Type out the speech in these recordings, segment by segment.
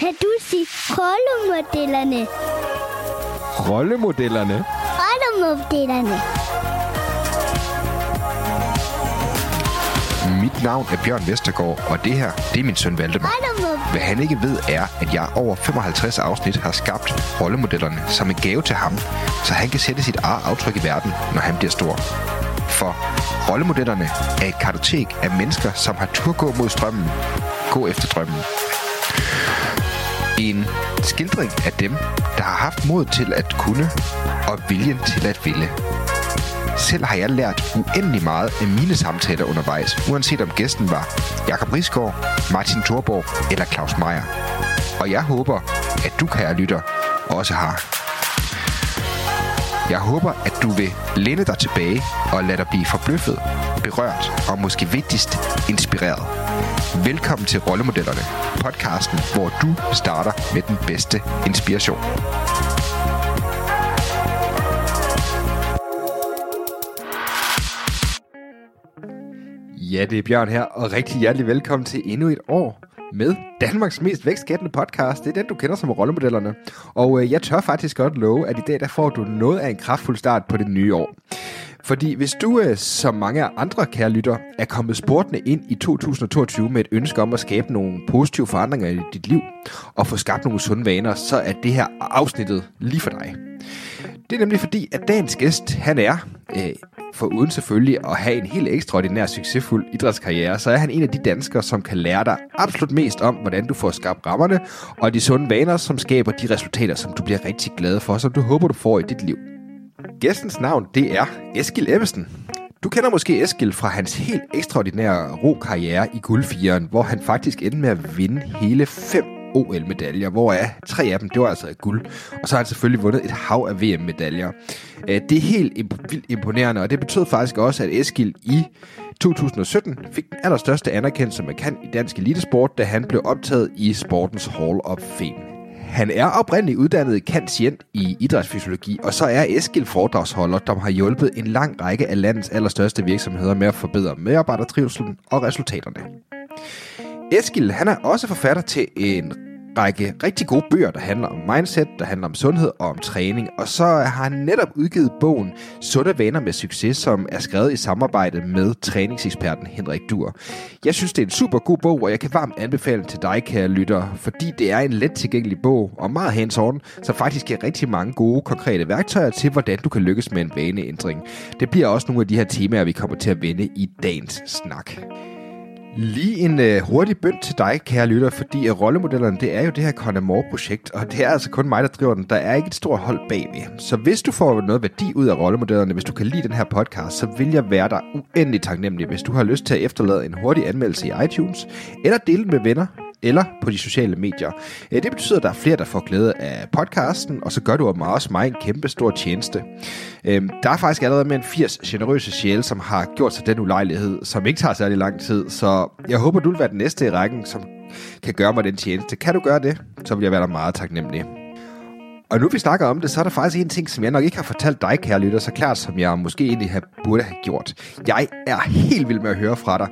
kan du sige rollemodellerne? Rollemodellerne? Rollemodellerne. Mit navn er Bjørn Vestergaard, og det her, det er min søn Valdemar. Hvad han ikke ved er, at jeg over 55 afsnit har skabt rollemodellerne som en gave til ham, så han kan sætte sit eget aftryk i verden, når han bliver stor. For rollemodellerne er et kartotek af mennesker, som har tur gå mod strømmen, gå efter drømmen. En skildring af dem, der har haft mod til at kunne og viljen til at ville. Selv har jeg lært uendelig meget af mine samtaler undervejs, uanset om gæsten var Jakob Risgaard, Martin Thorborg eller Claus Meier. Og jeg håber, at du, kære lytter, også har. Jeg håber, at du vil læne dig tilbage og lade dig blive forbløffet, berørt og måske vigtigst inspireret. Velkommen til Rollemodellerne, podcasten, hvor du starter med den bedste inspiration. Ja, det er Bjørn her, og rigtig hjertelig velkommen til endnu et år med Danmarks mest vækstskabende podcast. Det er den, du kender som rollemodellerne. Og øh, jeg tør faktisk godt love, at i dag der får du noget af en kraftfuld start på det nye år. Fordi hvis du, øh, som mange andre kære lytter, er kommet sportende ind i 2022 med et ønske om at skabe nogle positive forandringer i dit liv, og få skabt nogle sunde vaner, så er det her afsnittet lige for dig. Det er nemlig fordi, at dagens gæst, han er, øh, for uden selvfølgelig at have en helt ekstraordinær succesfuld idrætskarriere, så er han en af de danskere, som kan lære dig absolut mest om, hvordan du får skabt rammerne, og de sunde vaner, som skaber de resultater, som du bliver rigtig glad for, som du håber, du får i dit liv. Gæstens navn, det er Eskil Ebbesen. Du kender måske Eskil fra hans helt ekstraordinære ro karriere i guldfieren, hvor han faktisk endte med at vinde hele fem OL-medaljer, hvor er tre af dem, det var altså guld. Og så har han selvfølgelig vundet et hav af VM-medaljer. Øh, det er helt imp- vildt imponerende, og det betød faktisk også, at Eskil i 2017 fik den allerstørste anerkendelse, man kan i dansk elitesport, da han blev optaget i Sportens Hall of Fame. Han er oprindeligt uddannet kantient i idrætsfysiologi, og så er Eskil foredragsholder, der har hjulpet en lang række af landets allerstørste virksomheder med at forbedre medarbejdertrivselen og resultaterne. Eskil, han er også forfatter til en række rigtig gode bøger, der handler om mindset, der handler om sundhed og om træning. Og så har han netop udgivet bogen Sunde Vaner med Succes, som er skrevet i samarbejde med træningseksperten Henrik Dur. Jeg synes, det er en super god bog, og jeg kan varmt anbefale den til dig, kære lytter, fordi det er en let tilgængelig bog og meget hands-on, så faktisk giver rigtig mange gode, konkrete værktøjer til, hvordan du kan lykkes med en vaneændring. Det bliver også nogle af de her temaer, vi kommer til at vende i dagens snak. Lige en øh, hurtig bønd til dig, kære lytter, fordi øh, rollemodellerne, det er jo det her Connemore-projekt, og det er altså kun mig, der driver den. Der er ikke et stort hold bagved. Så hvis du får noget værdi ud af rollemodellerne, hvis du kan lide den her podcast, så vil jeg være dig uendelig taknemmelig, hvis du har lyst til at efterlade en hurtig anmeldelse i iTunes, eller dele den med venner, eller på de sociale medier. Øh, det betyder, at der er flere, der får glæde af podcasten, og så gør du mig også mig en kæmpe stor tjeneste. Øh, der er faktisk allerede mere end 80 generøse sjæle, som har gjort sig den ulejlighed, som ikke tager særlig lang tid, så jeg håber, du vil være den næste i rækken, som kan gøre mig den tjeneste. Kan du gøre det, så vil jeg være dig meget taknemmelig. Og nu vi snakker om det, så er der faktisk en ting, som jeg nok ikke har fortalt dig, kære lytter, så klart som jeg måske egentlig have, burde have gjort. Jeg er helt vild med at høre fra dig,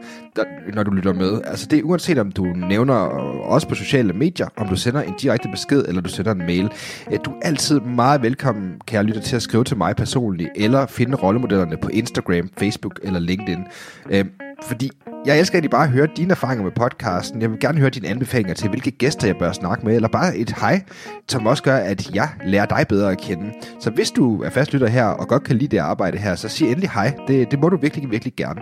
når du lytter med. Altså det er uanset om du nævner øh, os på sociale medier, om du sender en direkte besked, eller du sender en mail. Øh, du er altid meget velkommen, kære lytter, til at skrive til mig personligt, eller finde rollemodellerne på Instagram, Facebook eller LinkedIn. Øh, fordi jeg elsker egentlig bare at høre dine erfaringer med podcasten. Jeg vil gerne høre dine anbefalinger til, hvilke gæster jeg bør snakke med, eller bare et hej, som også gør, at jeg lærer dig bedre at kende. Så hvis du er fastlytter her og godt kan lide det arbejde her, så sig endelig hej. Det, det må du virkelig, virkelig gerne.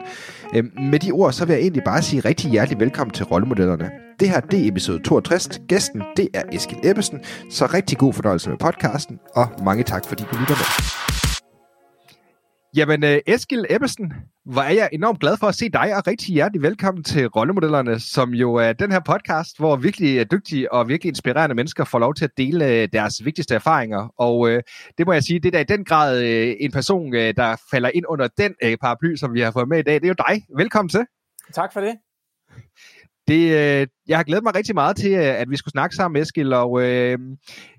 Øhm, med de ord, så vil jeg egentlig bare sige rigtig hjertelig velkommen til Rollemodellerne. Det her, det er episode 62. Gæsten, det er Eskil Ebbesen. Så rigtig god fornøjelse med podcasten, og mange tak, fordi du lytter med. Jamen, øh, Eskil Ebbesen, hvor er jeg enormt glad for at se dig, og rigtig hjertelig velkommen til Rollemodellerne, som jo er den her podcast, hvor virkelig øh, dygtige og virkelig inspirerende mennesker får lov til at dele øh, deres vigtigste erfaringer. Og uh, det må jeg sige, det er da i den grad uh, en person, uh, der falder ind under den uh, paraply, som vi har fået med i dag. Det er jo dig. Velkommen til. Tak for det. Det, øh, jeg har glædet mig rigtig meget til, øh, at vi skulle snakke sammen, Eskil, og øh,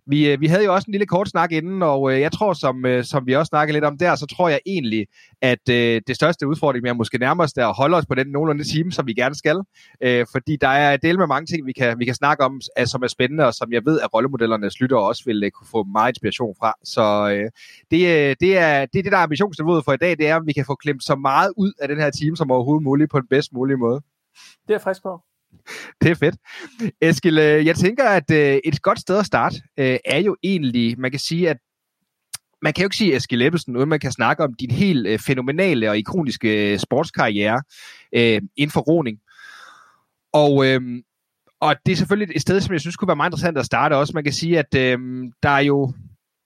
vi, øh, vi havde jo også en lille kort snak inden, og øh, jeg tror, som, øh, som vi også snakkede lidt om der, så tror jeg egentlig, at øh, det største udfordring, vi er måske nærmest, er at holde os på den nogenlunde time, som vi gerne skal, øh, fordi der er del med mange ting, vi kan, vi kan snakke om, altså, som er spændende, og som jeg ved, at rollemodellernes lyttere også vil øh, kunne få meget inspiration fra. Så øh, det, det, er, det er det, der er ambitionsniveauet for i dag, det er, at vi kan få klemt så meget ud af den her time som overhovedet muligt på den bedst mulige måde. Det er frisk på. Det er fedt. Eskil, øh, jeg tænker, at øh, et godt sted at starte øh, er jo egentlig, man kan sige, at man kan jo ikke sige Eskil Ebbesen, uden man kan snakke om din helt fænomenale og ikoniske sportskarriere øh, inden for roning. Og, øh, og det er selvfølgelig et sted, som jeg synes kunne være meget interessant at starte også. Man kan sige, at øh, der er jo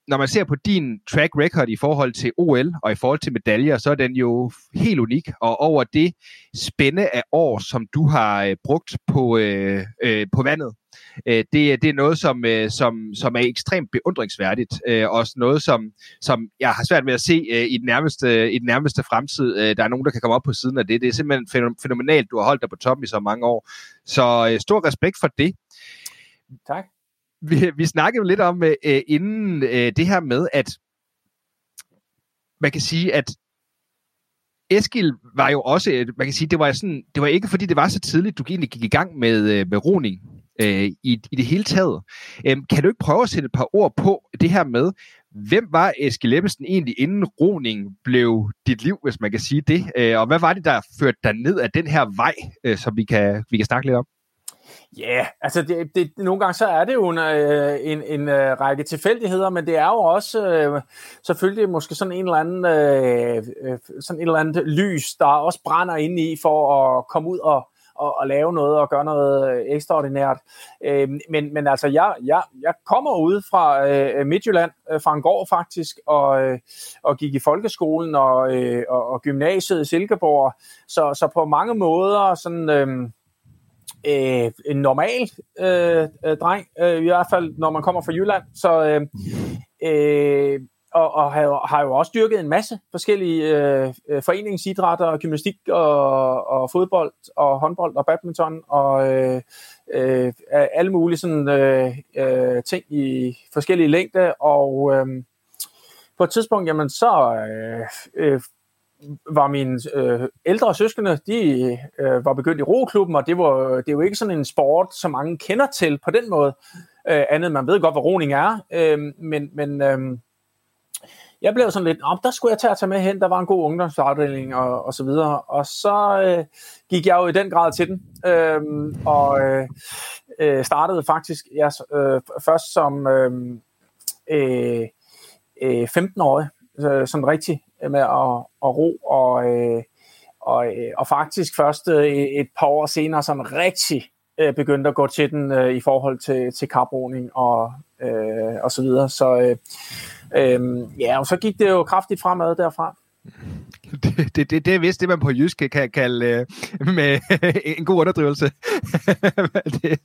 når man ser på din track record i forhold til OL og i forhold til medaljer, så er den jo helt unik. Og over det spænde af år, som du har øh, brugt på, øh, øh, på vandet, øh, det, det er noget, som, øh, som, som er ekstremt beundringsværdigt. Øh, også noget, som, som jeg har svært ved at se øh, i, den nærmeste, i den nærmeste fremtid. Øh, der er nogen, der kan komme op på siden af det. Det er simpelthen fænomenalt, du har holdt dig på toppen i så mange år. Så øh, stor respekt for det. Tak vi, vi snakkede jo lidt om øh, øh, inden øh, det her med, at man kan sige, at Eskil var jo også, man kan sige, det var sådan, det var ikke fordi det var så tidligt, du egentlig gik i gang med, øh, med roning øh, i, i det hele taget. Øhm, kan du ikke prøve at sætte et par ord på det her med, hvem var Eskil Ebbesen egentlig inden roning blev dit liv, hvis man kan sige det? Øh, og hvad var det, der førte dig ned af den her vej, øh, som vi kan, vi kan snakke lidt om? Ja, yeah, altså det, det, nogle gange så er det jo en, øh, en, en uh, række tilfældigheder, men det er jo også øh, selvfølgelig måske sådan en eller anden øh, øh sådan en eller anden lys, der også brænder ind i for at komme ud og, og, og lave noget og gøre noget ekstraordinært. Øh, men, men altså, jeg, jeg, jeg kommer ud fra øh, Midtjylland, øh, fra en gård faktisk, og, øh, og gik i folkeskolen og, øh, og, og gymnasiet i Silkeborg, så, så på mange måder sådan... Øh, øh, en normal øh, øh, dreng, øh, i hvert fald når man kommer fra Jylland. Så, øh, øh, og, og har, har jo også dyrket en masse forskellige øh, øh foreningsidrætter, gymnastik og, og fodbold og håndbold og badminton og øh, øh, alle mulige sådan, øh, øh, ting i forskellige længde. Og øh, på et tidspunkt, jamen så øh, øh, var mine øh, ældre søskende, de øh, var begyndt i roklubben, og det, var, det er jo ikke sådan en sport, som mange kender til på den måde. Øh, andet, man ved godt, hvad roning er, øh, men, men øh, jeg blev sådan lidt, oh, der skulle jeg tage at tage med hen, der var en god ungdomsafdeling og, og så videre, og så øh, gik jeg jo i den grad til den, øh, og øh, øh, startede faktisk jeg, øh, først som øhm, øh, øh, 15-årig, øh, sådan rigtig Øh, med at, at ro, og, øh, og, øh, og faktisk først øh, et par år senere sådan rigtig øh, begyndte at gå til den øh, i forhold til, til karboning og, øh, og så videre. Så øh, øh, ja, og så gik det jo kraftigt fremad derfra. Det, det, det, det er vist det, man på jysk kan kalde øh, med en god underdrivelse. det,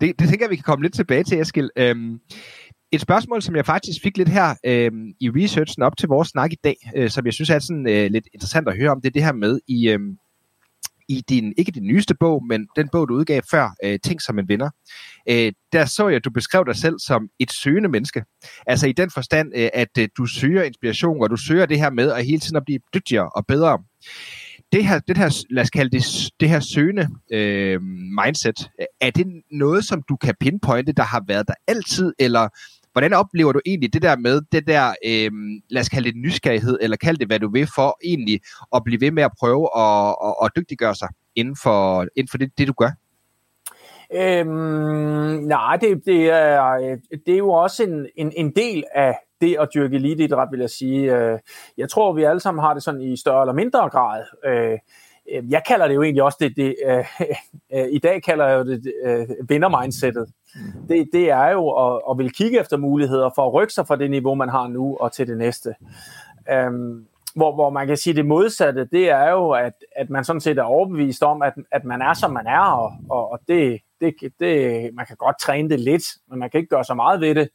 det, det tænker jeg, vi kan komme lidt tilbage til, Eskild. Øhm, et spørgsmål, som jeg faktisk fik lidt her øh, i researchen op til vores snak i dag, øh, som jeg synes er sådan øh, lidt interessant at høre om, det er det her med i, øh, i din, ikke din nyeste bog, men den bog, du udgav før, øh, Tænk som en vinder. Øh, der så jeg, at du beskrev dig selv som et søgende menneske. Altså i den forstand, øh, at øh, du søger inspiration, og du søger det her med at hele tiden at blive dygtigere og bedre. Det her, det her lad os kalde det, det her søgende øh, mindset, er det noget, som du kan pinpointe, der har været der altid, eller Hvordan oplever du egentlig det der med, det der, øh, lad os kalde det nysgerrighed, eller kald det, hvad du vil, for egentlig at blive ved med at prøve at, at, at dygtiggøre sig inden for, inden for det, det, du gør? Øhm, nej, det, det, er, det er jo også en, en, en del af det at dyrke eliteidræt, vil jeg sige. Øh, jeg tror, vi alle sammen har det sådan i større eller mindre grad. Øh, Øh, øh, jeg kalder det jo egentlig også det, det øh, i dag kalder jeg jo det øh, vindermindsetet. Mm. Det, det er jo at, at vil kigge efter muligheder for at rykke sig fra det niveau, man har nu, og til det næste. Um, hvor, hvor man kan sige det modsatte, det er jo, at, at man sådan set er overbevist om, at, at man er, som man er, og, og, og det, det, det, man kan godt træne det lidt, men man kan ikke gøre så meget ved det.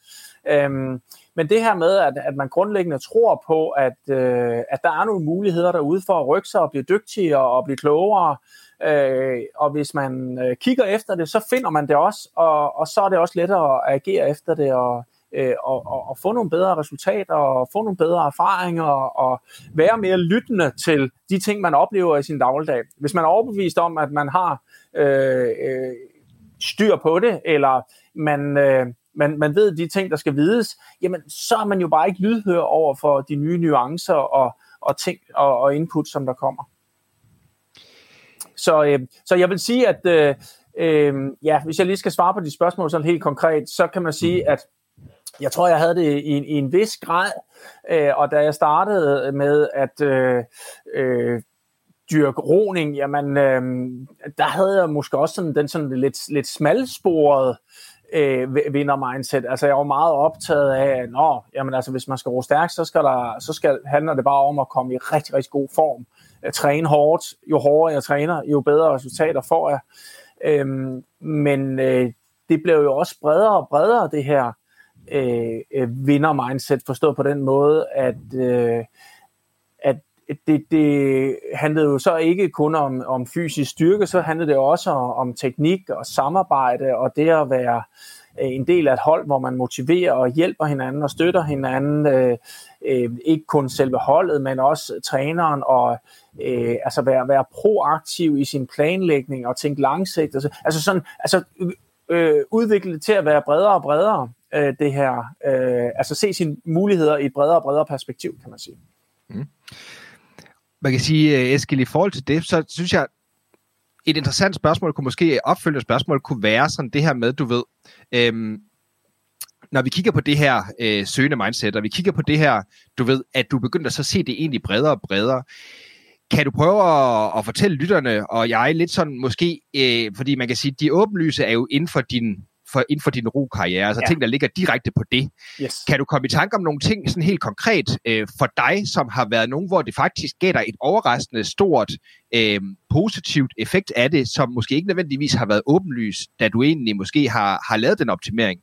Um, men det her med, at, at man grundlæggende tror på, at, øh, at der er nogle muligheder derude for at rykke sig og blive dygtigere og blive klogere, Øh, og hvis man øh, kigger efter det, så finder man det også, og, og så er det også lettere at agere efter det, og, øh, og, og, og få nogle bedre resultater, og få nogle bedre erfaringer, og være mere lyttende til de ting, man oplever i sin dagligdag. Hvis man er overbevist om, at man har øh, øh, styr på det, eller man... Øh, man, man ved de ting, der skal vides, jamen så er man jo bare ikke lydhør over for de nye nuancer og, og ting og, og input, som der kommer. Så, øh, så jeg vil sige, at øh, øh, ja, hvis jeg lige skal svare på de spørgsmål sådan helt konkret, så kan man sige, at jeg tror, jeg havde det i, i en vis grad, øh, og da jeg startede med at øh, øh, dyrke roning, jamen, øh, der havde jeg måske også sådan, den sådan lidt, lidt smalsporet øh, Øh, vinder-mindset. Altså, jeg var meget optaget af, at nå, jamen, altså, hvis man skal ro stærkt, så, skal der, så skal, handler det bare om at komme i rigtig, rigtig god form. At træne hårdt. Jo hårdere jeg træner, jo bedre resultater får jeg. Øhm, men øh, det blev jo også bredere og bredere, det her øh, øh vinder-mindset, forstået på den måde, at, øh, det, det handlede jo så ikke kun om, om fysisk styrke, så handlede det også om, om teknik og samarbejde, og det at være øh, en del af et hold, hvor man motiverer og hjælper hinanden og støtter hinanden, øh, øh, ikke kun selve holdet, men også træneren, og øh, altså være, være proaktiv i sin planlægning og tænke langsigtet. Altså, altså sådan, altså øh, udvikle det til at være bredere og bredere, øh, det her, øh, altså se sine muligheder i et bredere og bredere perspektiv, kan man sige. Mm man kan sige, øh, Eskild, i forhold til det, så synes jeg, et interessant spørgsmål kunne måske, opfølgende spørgsmål kunne være sådan det her med, du ved, øhm, når vi kigger på det her øh, søgende mindset, og vi kigger på det her, du ved, at du begynder at så se det egentlig bredere og bredere, kan du prøve at, at fortælle lytterne, og jeg lidt sådan måske, øh, fordi man kan sige, de åbenlyse er jo inden for din for, inden for din ro-karriere, altså ja. ting, der ligger direkte på det. Yes. Kan du komme i tanke om nogle ting sådan helt konkret øh, for dig, som har været nogen, hvor det faktisk gav dig et overraskende stort øh, positivt effekt af det, som måske ikke nødvendigvis har været åbenlys, da du egentlig måske har, har lavet den optimering?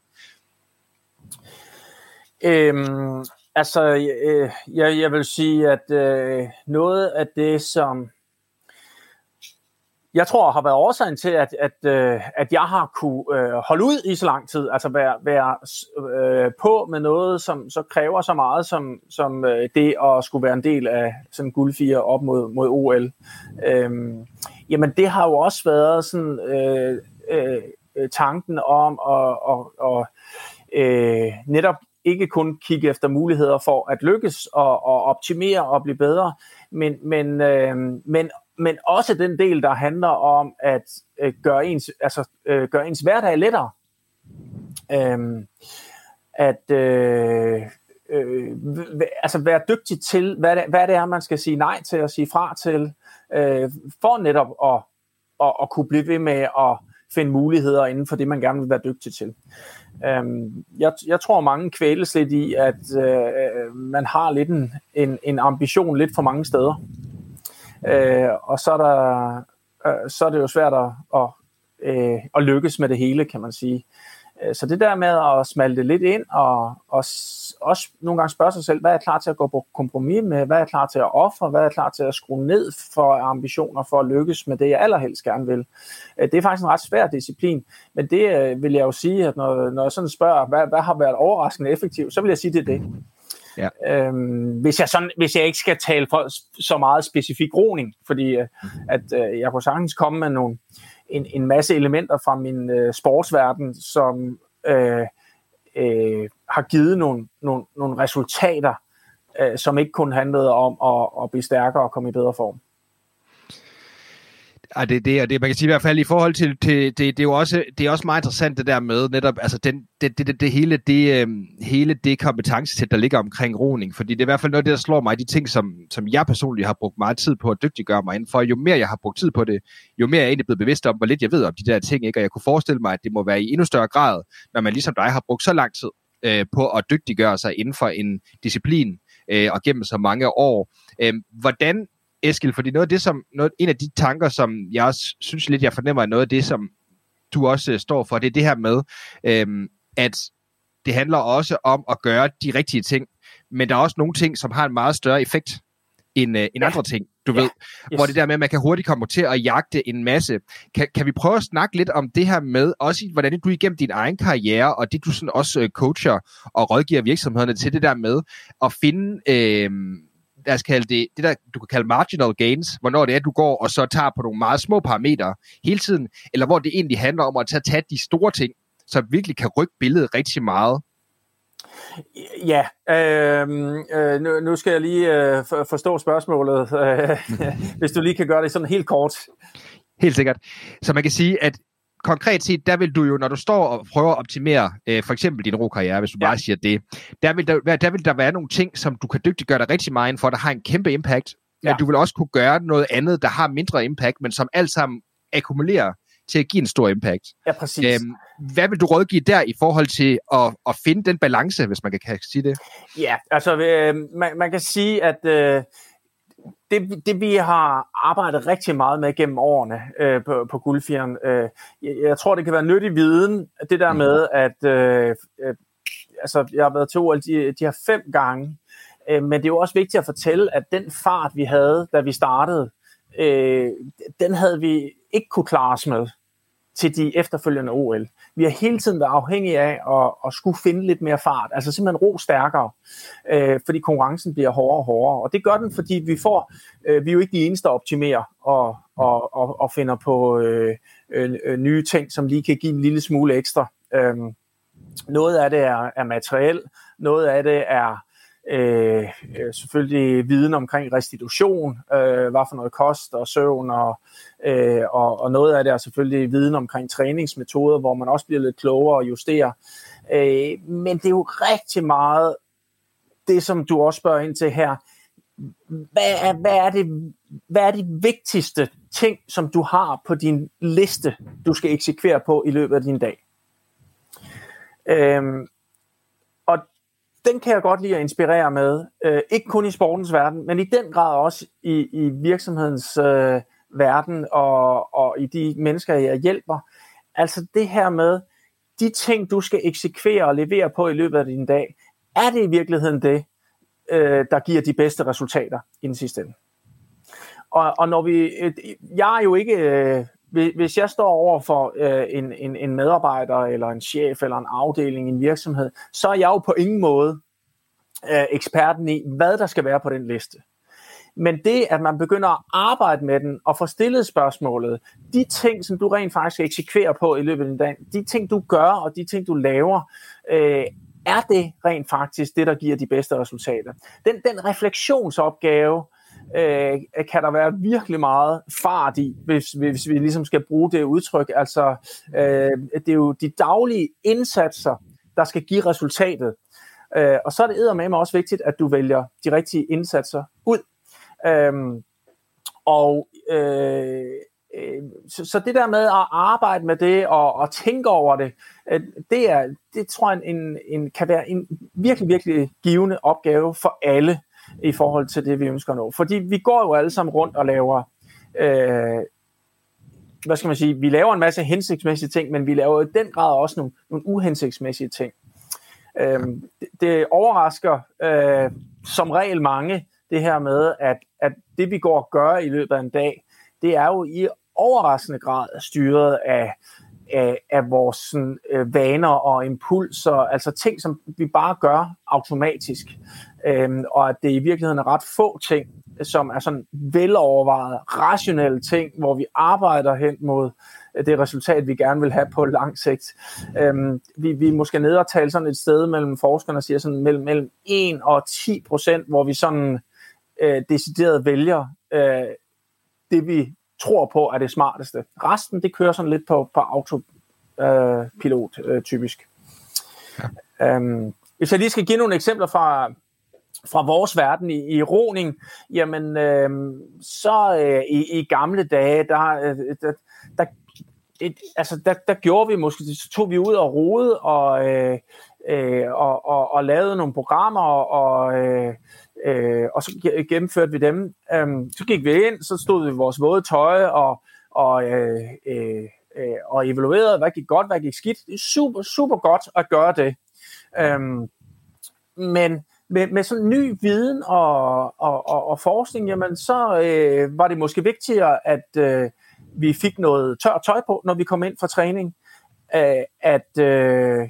Øhm, altså, øh, jeg, jeg vil sige, at øh, noget af det, som jeg tror har været årsagen til, at, at, øh, at jeg har kunne øh, holde ud i så lang tid, altså være, være øh, på med noget, som så kræver så meget som, som øh, det at skulle være en del af sådan guldfire op mod, mod OL. Øhm, jamen det har jo også været sådan øh, øh, tanken om at, at, at øh, netop ikke kun kigge efter muligheder for at lykkes og, og optimere og blive bedre, men, men, øh, men men også den del, der handler om at øh, gøre, ens, altså, øh, gøre ens hverdag lettere. Øhm, at øh, øh, altså være dygtig til, hvad det, hvad det er, man skal sige nej til og sige fra til, øh, for netop at, at, at kunne blive ved med at finde muligheder inden for det, man gerne vil være dygtig til. Øhm, jeg, jeg tror, mange kvæles lidt i, at øh, øh man har lidt en, en, en ambition lidt for mange steder. Øh, og så er, der, øh, så er det jo svært at, at, øh, at lykkes med det hele, kan man sige. Øh, så det der med at smalte lidt ind, og, og også nogle gange spørge sig selv, hvad er jeg klar til at gå på kompromis med, hvad er jeg klar til at ofre, hvad er jeg klar til at skrue ned for ambitioner for at lykkes med det, jeg allerhelst gerne vil. Øh, det er faktisk en ret svær disciplin, men det øh, vil jeg jo sige, at når, når jeg sådan spørger, hvad, hvad har været overraskende effektivt, så vil jeg sige, det er det. Ja. Øhm, hvis, jeg sådan, hvis jeg ikke skal tale for så meget specifik roning, fordi øh, at øh, jeg kunne sagtens komme med nogle, en, en masse elementer fra min øh, sportsverden, som øh, øh, har givet nogle, nogle, nogle resultater, øh, som ikke kun handlede om at, at blive stærkere og komme i bedre form. Ja, det, det, og det, man kan sige i hvert fald i forhold til, til det, det, er jo også, det er også meget interessant det der med netop, altså den, det, det, det, det hele, det, øh, hele det kompetencesæt, der ligger omkring roning, fordi det er i hvert fald noget af det, der slår mig, de ting, som, som jeg personligt har brugt meget tid på at dygtiggøre mig inden for, jo mere jeg har brugt tid på det, jo mere jeg er egentlig blevet bevidst om, hvor lidt jeg ved om de der ting, ikke? og jeg kunne forestille mig, at det må være i endnu større grad, når man ligesom dig har brugt så lang tid øh, på at dygtiggøre sig inden for en disciplin, øh, og gennem så mange år. Øh, hvordan Eskild, fordi noget af det, som, noget, en af de tanker, som jeg også synes lidt, jeg fornemmer, er noget af det, som du også uh, står for, det er det her med, øhm, at det handler også om at gøre de rigtige ting, men der er også nogle ting, som har en meget større effekt. end, øh, end andre ting, du ja. ved. Yes. Hvor det der med, at man kan hurtigt komme til at jagte en masse. Kan, kan vi prøve at snakke lidt om det her med, også i, hvordan du igennem din egen karriere, og det du sådan også øh, coacher og rådgiver virksomhederne til det der med at finde... Øh, lad os kalde det, det der, du kan kalde marginal gains, hvornår det er, du går og så tager på nogle meget små parametre hele tiden, eller hvor det egentlig handler om at tage, tage de store ting, som virkelig kan rykke billedet rigtig meget. Ja, øh, øh, nu, nu skal jeg lige øh, forstå spørgsmålet, øh, hvis du lige kan gøre det sådan helt kort. Helt sikkert. Så man kan sige, at konkret set, der vil du jo, når du står og prøver at optimere øh, for eksempel din rokarriere, hvis du ja. bare siger det, der vil der, der vil der være nogle ting, som du kan dygtiggøre dig rigtig meget for, der har en kæmpe impact, ja. men du vil også kunne gøre noget andet, der har mindre impact, men som alt sammen akkumulerer til at give en stor impact. Ja, præcis. Øhm, hvad vil du rådgive der i forhold til at, at finde den balance, hvis man kan, kan sige det? Ja, altså øh, man, man kan sige, at øh, det, det vi har arbejdet rigtig meget med gennem årene øh, på, på Guldfjern, øh, jeg, jeg tror, det kan være nyttig viden, det der med, at øh, øh, altså, jeg har været til OL de, de her fem gange, øh, men det er jo også vigtigt at fortælle, at den fart, vi havde, da vi startede, øh, den havde vi ikke kunne klare os med til de efterfølgende OL. Vi har hele tiden været afhængige af at, at skulle finde lidt mere fart, altså simpelthen ro stærkere, øh, fordi konkurrencen bliver hårdere og hårdere. Og det gør den, fordi vi får, øh, vi er jo ikke de eneste, der optimerer og, og, og, og finder på øh, øh, øh, nye ting, som lige kan give en lille smule ekstra. Øh, noget af det er, er materiel, noget af det er Øh, øh, selvfølgelig viden omkring restitution, øh, hvad for noget kost og søvn, og, øh, og, og noget af det er selvfølgelig viden omkring træningsmetoder, hvor man også bliver lidt klogere og justerer. Øh, men det er jo rigtig meget det, som du også spørger ind til her. Hvad er, hvad, er det, hvad er de vigtigste ting, som du har på din liste, du skal eksekvere på i løbet af din dag? Øhm, den kan jeg godt lide at inspirere med. Øh, ikke kun i sportens verden, men i den grad også i, i virksomhedens øh, verden og, og i de mennesker, jeg hjælper. Altså det her med, de ting, du skal eksekvere og levere på i løbet af din dag, er det i virkeligheden det, øh, der giver de bedste resultater i den sidste ende? Og, og når vi, øh, jeg er jo ikke, øh, hvis jeg står over for øh, en, en, en medarbejder, eller en chef, eller en afdeling i en virksomhed, så er jeg jo på ingen måde øh, eksperten i, hvad der skal være på den liste. Men det, at man begynder at arbejde med den og få stillet spørgsmålet, de ting, som du rent faktisk eksekverer på i løbet af en dag, de ting, du gør og de ting, du laver, øh, er det rent faktisk det, der giver de bedste resultater. Den, den refleksionsopgave, øh, kan der være virkelig meget fart i, hvis, hvis vi ligesom skal bruge det udtryk. Altså, øh, det er jo de daglige indsatser, der skal give resultatet. Øh, og så er det med mig også vigtigt, at du vælger de rigtige indsatser ud. Øhm, øh, og øh, så, så det der med at arbejde med det og, og tænke over det, øh, det, er, det tror jeg en, en, kan være en virkelig, virkelig givende opgave for alle i forhold til det, vi ønsker at nå. Fordi vi går jo alle sammen rundt og laver, øh, hvad skal man sige, vi laver en masse hensigtsmæssige ting, men vi laver i den grad også nogle, nogle uhensigtsmæssige ting. Øh, det, det overrasker øh, som regel mange, det her med, at, at det vi går og gør i løbet af en dag, det er jo i overraskende grad styret af, af, af vores sådan, øh, vaner og impulser, altså ting, som vi bare gør automatisk, øhm, og at det i virkeligheden er ret få ting, som er sådan velovervejet, rationelle ting, hvor vi arbejder hen mod det resultat, vi gerne vil have på lang sigt. Øhm, vi, vi er måske nede og tale sådan et sted mellem forskerne, siger sådan mellem, mellem 1 og 10 procent, hvor vi sådan øh, decideret vælger øh, det, vi tror på er det smarteste. Resten, det kører sådan lidt på, på autopilot, øh, øh, typisk. Ja. Øhm, hvis jeg lige skal give nogle eksempler fra, fra vores verden i, i roning, jamen øh, så øh, i, i gamle dage, der, øh, der, der, et, altså, der, der gjorde vi måske, så tog vi ud og rode og, øh, øh, og, og, og lavede nogle programmer, og, øh, øh, og så gennemførte vi dem. Øh, så gik vi ind, så stod vi i vores våde tøj og, og, øh, øh, øh, og evaluerede, hvad gik godt, hvad gik skidt. Det er super, super godt at gøre det. Um, men med, med sådan ny viden og, og, og, og forskning, jamen så øh, var det måske vigtigere, at øh, vi fik noget tørt tøj på, når vi kom ind for træning. Øh, at, øh,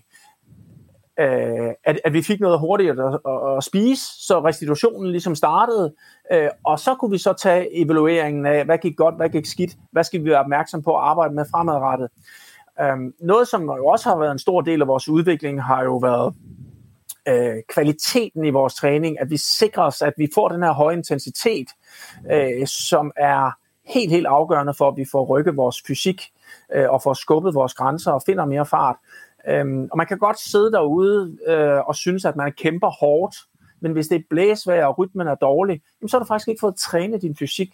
øh, at, at vi fik noget hurtigt at, at, at spise, så restitutionen ligesom startede, øh, og så kunne vi så tage evalueringen af, hvad gik godt, hvad gik skidt, hvad skal vi være opmærksom på at arbejde med fremadrettet. Øh, noget, som jo også har været en stor del af vores udvikling, har jo været øh, kvaliteten i vores træning, at vi sikrer os, at vi får den her høje intensitet, øh, som er helt, helt afgørende for, at vi får rykket vores fysik øh, og får skubbet vores grænser og finder mere fart. Øhm, og man kan godt sidde derude øh, og synes, at man kæmper hårdt, men hvis det er blæsvejr og rytmen er dårlig, jamen, så har du faktisk ikke fået trænet din fysik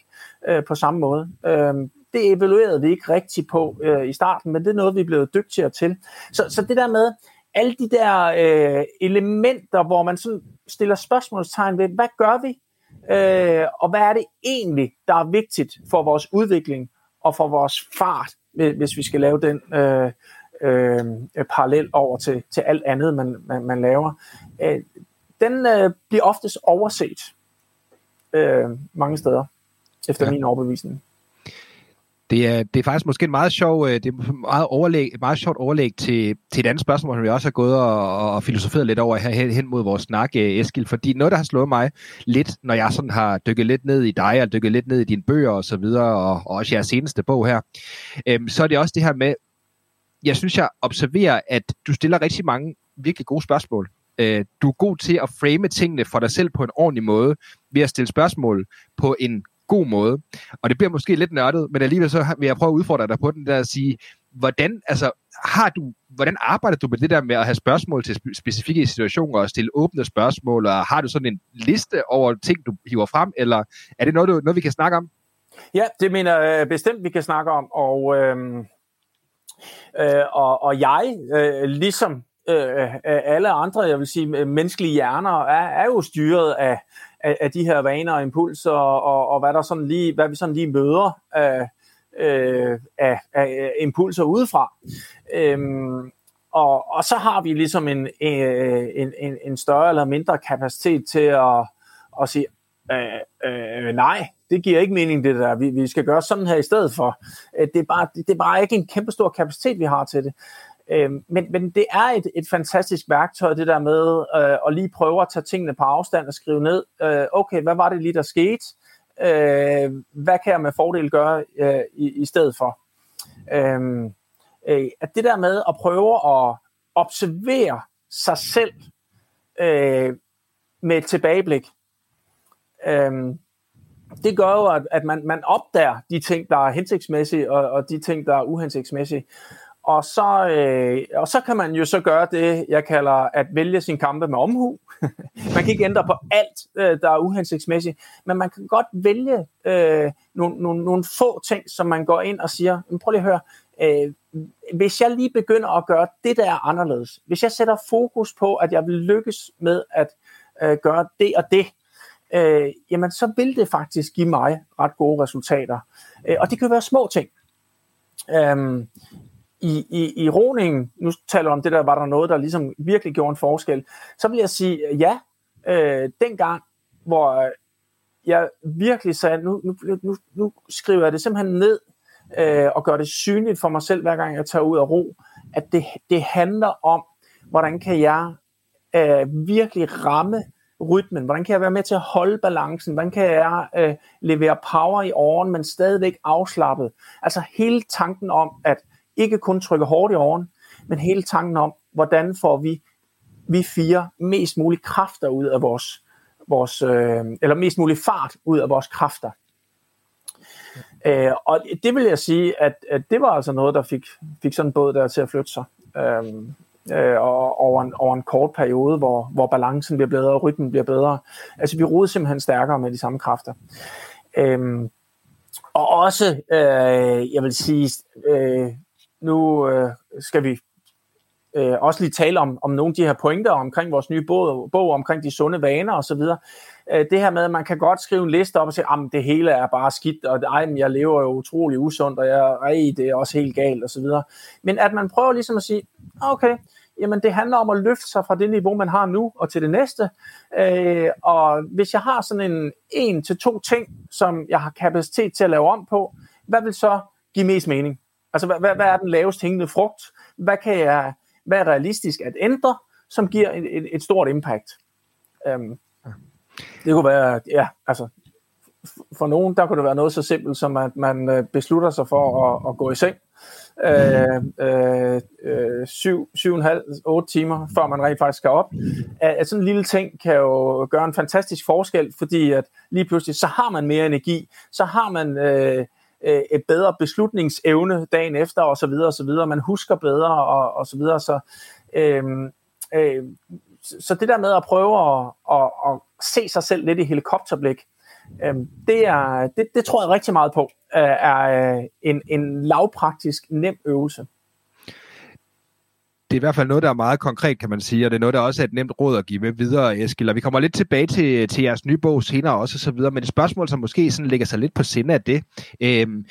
øh, på samme måde. Øhm, det evaluerede vi ikke rigtigt på øh, i starten, men det er noget, vi er blevet dygtigere til. Så, så det der med alle de der øh, elementer, hvor man sådan stiller spørgsmålstegn ved, hvad gør vi? Øh, og hvad er det egentlig, der er vigtigt for vores udvikling og for vores fart, hvis vi skal lave den øh, øh, parallel over til, til alt andet, man, man, man laver. Øh, den øh, bliver oftest overset øh, mange steder, efter ja. min overbevisning. Det er, det er faktisk måske en meget sjov, øh, det er meget, overlæg, meget sjovt overlæg til, til et andet spørgsmål, som vi også har gået og, og filosoferet lidt over her hen, hen mod vores snak, øh, Eskil. Fordi noget, der har slået mig lidt, når jeg sådan har dykket lidt ned i dig, og dykket lidt ned i dine bøger og så videre, og, og også jeres seneste bog her, øhm, så er det også det her med, jeg synes, jeg observerer, at du stiller rigtig mange virkelig gode spørgsmål. Øh, du er god til at frame tingene for dig selv på en ordentlig måde, ved at stille spørgsmål på en god måde. Og det bliver måske lidt nørdet, men alligevel så vil jeg prøve at udfordre dig på den der at sige, hvordan, altså, har du, hvordan arbejder du med det der med at have spørgsmål til specifikke situationer og stille åbne spørgsmål, og har du sådan en liste over ting, du hiver frem, eller er det noget, du, noget vi kan snakke om? Ja, det mener jeg øh, bestemt, vi kan snakke om, og, øhm, øh, og, og jeg, øh, ligesom øh, øh alle andre, jeg vil sige, menneskelige hjerner, er, er jo styret af, af, af de her vaner og impulser, og, og hvad, der sådan lige, hvad vi sådan lige møder øh, øh, af, øh, af, af impulser udefra. Øhm, og, og så har vi ligesom en, øh, en, en, en større eller mindre kapacitet til at, at sige, øh, øh, nej, det giver ikke mening det der, vi, vi skal gøre sådan her i stedet for. Det er bare, det, det er bare ikke en kæmpe stor kapacitet, vi har til det. Øhm, men, men det er et, et fantastisk værktøj, det der med øh, at lige prøve at tage tingene på afstand og skrive ned, øh, okay, hvad var det lige, der skete? Øh, hvad kan jeg med fordel gøre øh, i, i stedet for? Øh, øh, at det der med at prøve at observere sig selv øh, med et tilbageblik, øh, det gør jo, at, at man, man opdager de ting, der er hensigtsmæssige, og, og de ting, der er uhensigtsmæssige. Og så, øh, og så kan man jo så gøre det, jeg kalder at vælge sin kampe med omhu. man kan ikke ændre på alt, øh, der er uhensigtsmæssigt, men man kan godt vælge øh, nogle, nogle, nogle få ting, som man går ind og siger, men prøv lige at høre, øh, hvis jeg lige begynder at gøre det, der er anderledes, hvis jeg sætter fokus på, at jeg vil lykkes med at øh, gøre det og det, øh, jamen så vil det faktisk give mig ret gode resultater. Øh, og det kan være små ting. Øh, i, i, i roningen, nu taler om det der, var der noget, der ligesom virkelig gjorde en forskel, så vil jeg sige, ja, øh, dengang, hvor jeg virkelig sagde, nu, nu, nu, nu skriver jeg det simpelthen ned, øh, og gør det synligt for mig selv, hver gang jeg tager ud af ro, at det, det handler om, hvordan kan jeg øh, virkelig ramme rytmen, hvordan kan jeg være med til at holde balancen, hvordan kan jeg øh, levere power i åren, men stadigvæk afslappet. Altså hele tanken om, at ikke kun trykke hårdt i åren, men hele tanken om, hvordan får vi, vi fire mest mulig kræfter ud af vores, vores øh, eller mest mulig fart ud af vores kræfter. Øh, og det vil jeg sige, at, at det var altså noget, der fik, fik sådan en båd der til at flytte sig. Øh, øh, og over en, over en kort periode, hvor, hvor balancen bliver bedre, og rytmen bliver bedre. Altså vi rodede simpelthen stærkere med de samme kræfter. Øh, og også, øh, jeg vil sige, øh, nu øh, skal vi øh, også lige tale om, om nogle af de her pointer omkring vores nye bog, bog omkring de sunde vaner osv. Øh, det her med, at man kan godt skrive en liste op og sige, at det hele er bare skidt, og ej, jeg lever jo utrolig usundt, og jeg, ej, det er også helt galt osv. Men at man prøver ligesom at sige, okay, jamen det handler om at løfte sig fra det niveau, man har nu, og til det næste. Øh, og hvis jeg har sådan en en til to ting, som jeg har kapacitet til at lave om på, hvad vil så give mest mening? Altså, hvad, hvad, hvad er den lavest hængende frugt? Hvad, kan jeg, hvad er realistisk at ændre, som giver et, et, et stort impact? Øhm, det kunne være, ja, altså, for nogen, der kunne det være noget så simpelt, som at man øh, beslutter sig for at, at gå i seng, øh, øh, øh, syv, syv og en halv, otte timer, før man rent faktisk skal op. At sådan en lille ting kan jo gøre en fantastisk forskel, fordi at lige pludselig, så har man mere energi, så har man øh, øh, et bedre beslutningsevne dagen efter, og så videre, og så videre. Man husker bedre, og, og så videre. Så, øhm, øh, øh, så det der med at prøve at, at, at se sig selv lidt i helikopterblik, øh, det, er, det, det tror jeg rigtig meget på, øh, er øh, en, en lavpraktisk, nem øvelse det er i hvert fald noget, der er meget konkret, kan man sige, og det er noget, der også er et nemt råd at give med videre, Eskild. Og vi kommer lidt tilbage til, til jeres nye bog senere også, og så videre, men et spørgsmål, som måske sådan lægger sig lidt på sinde af det. Øhm,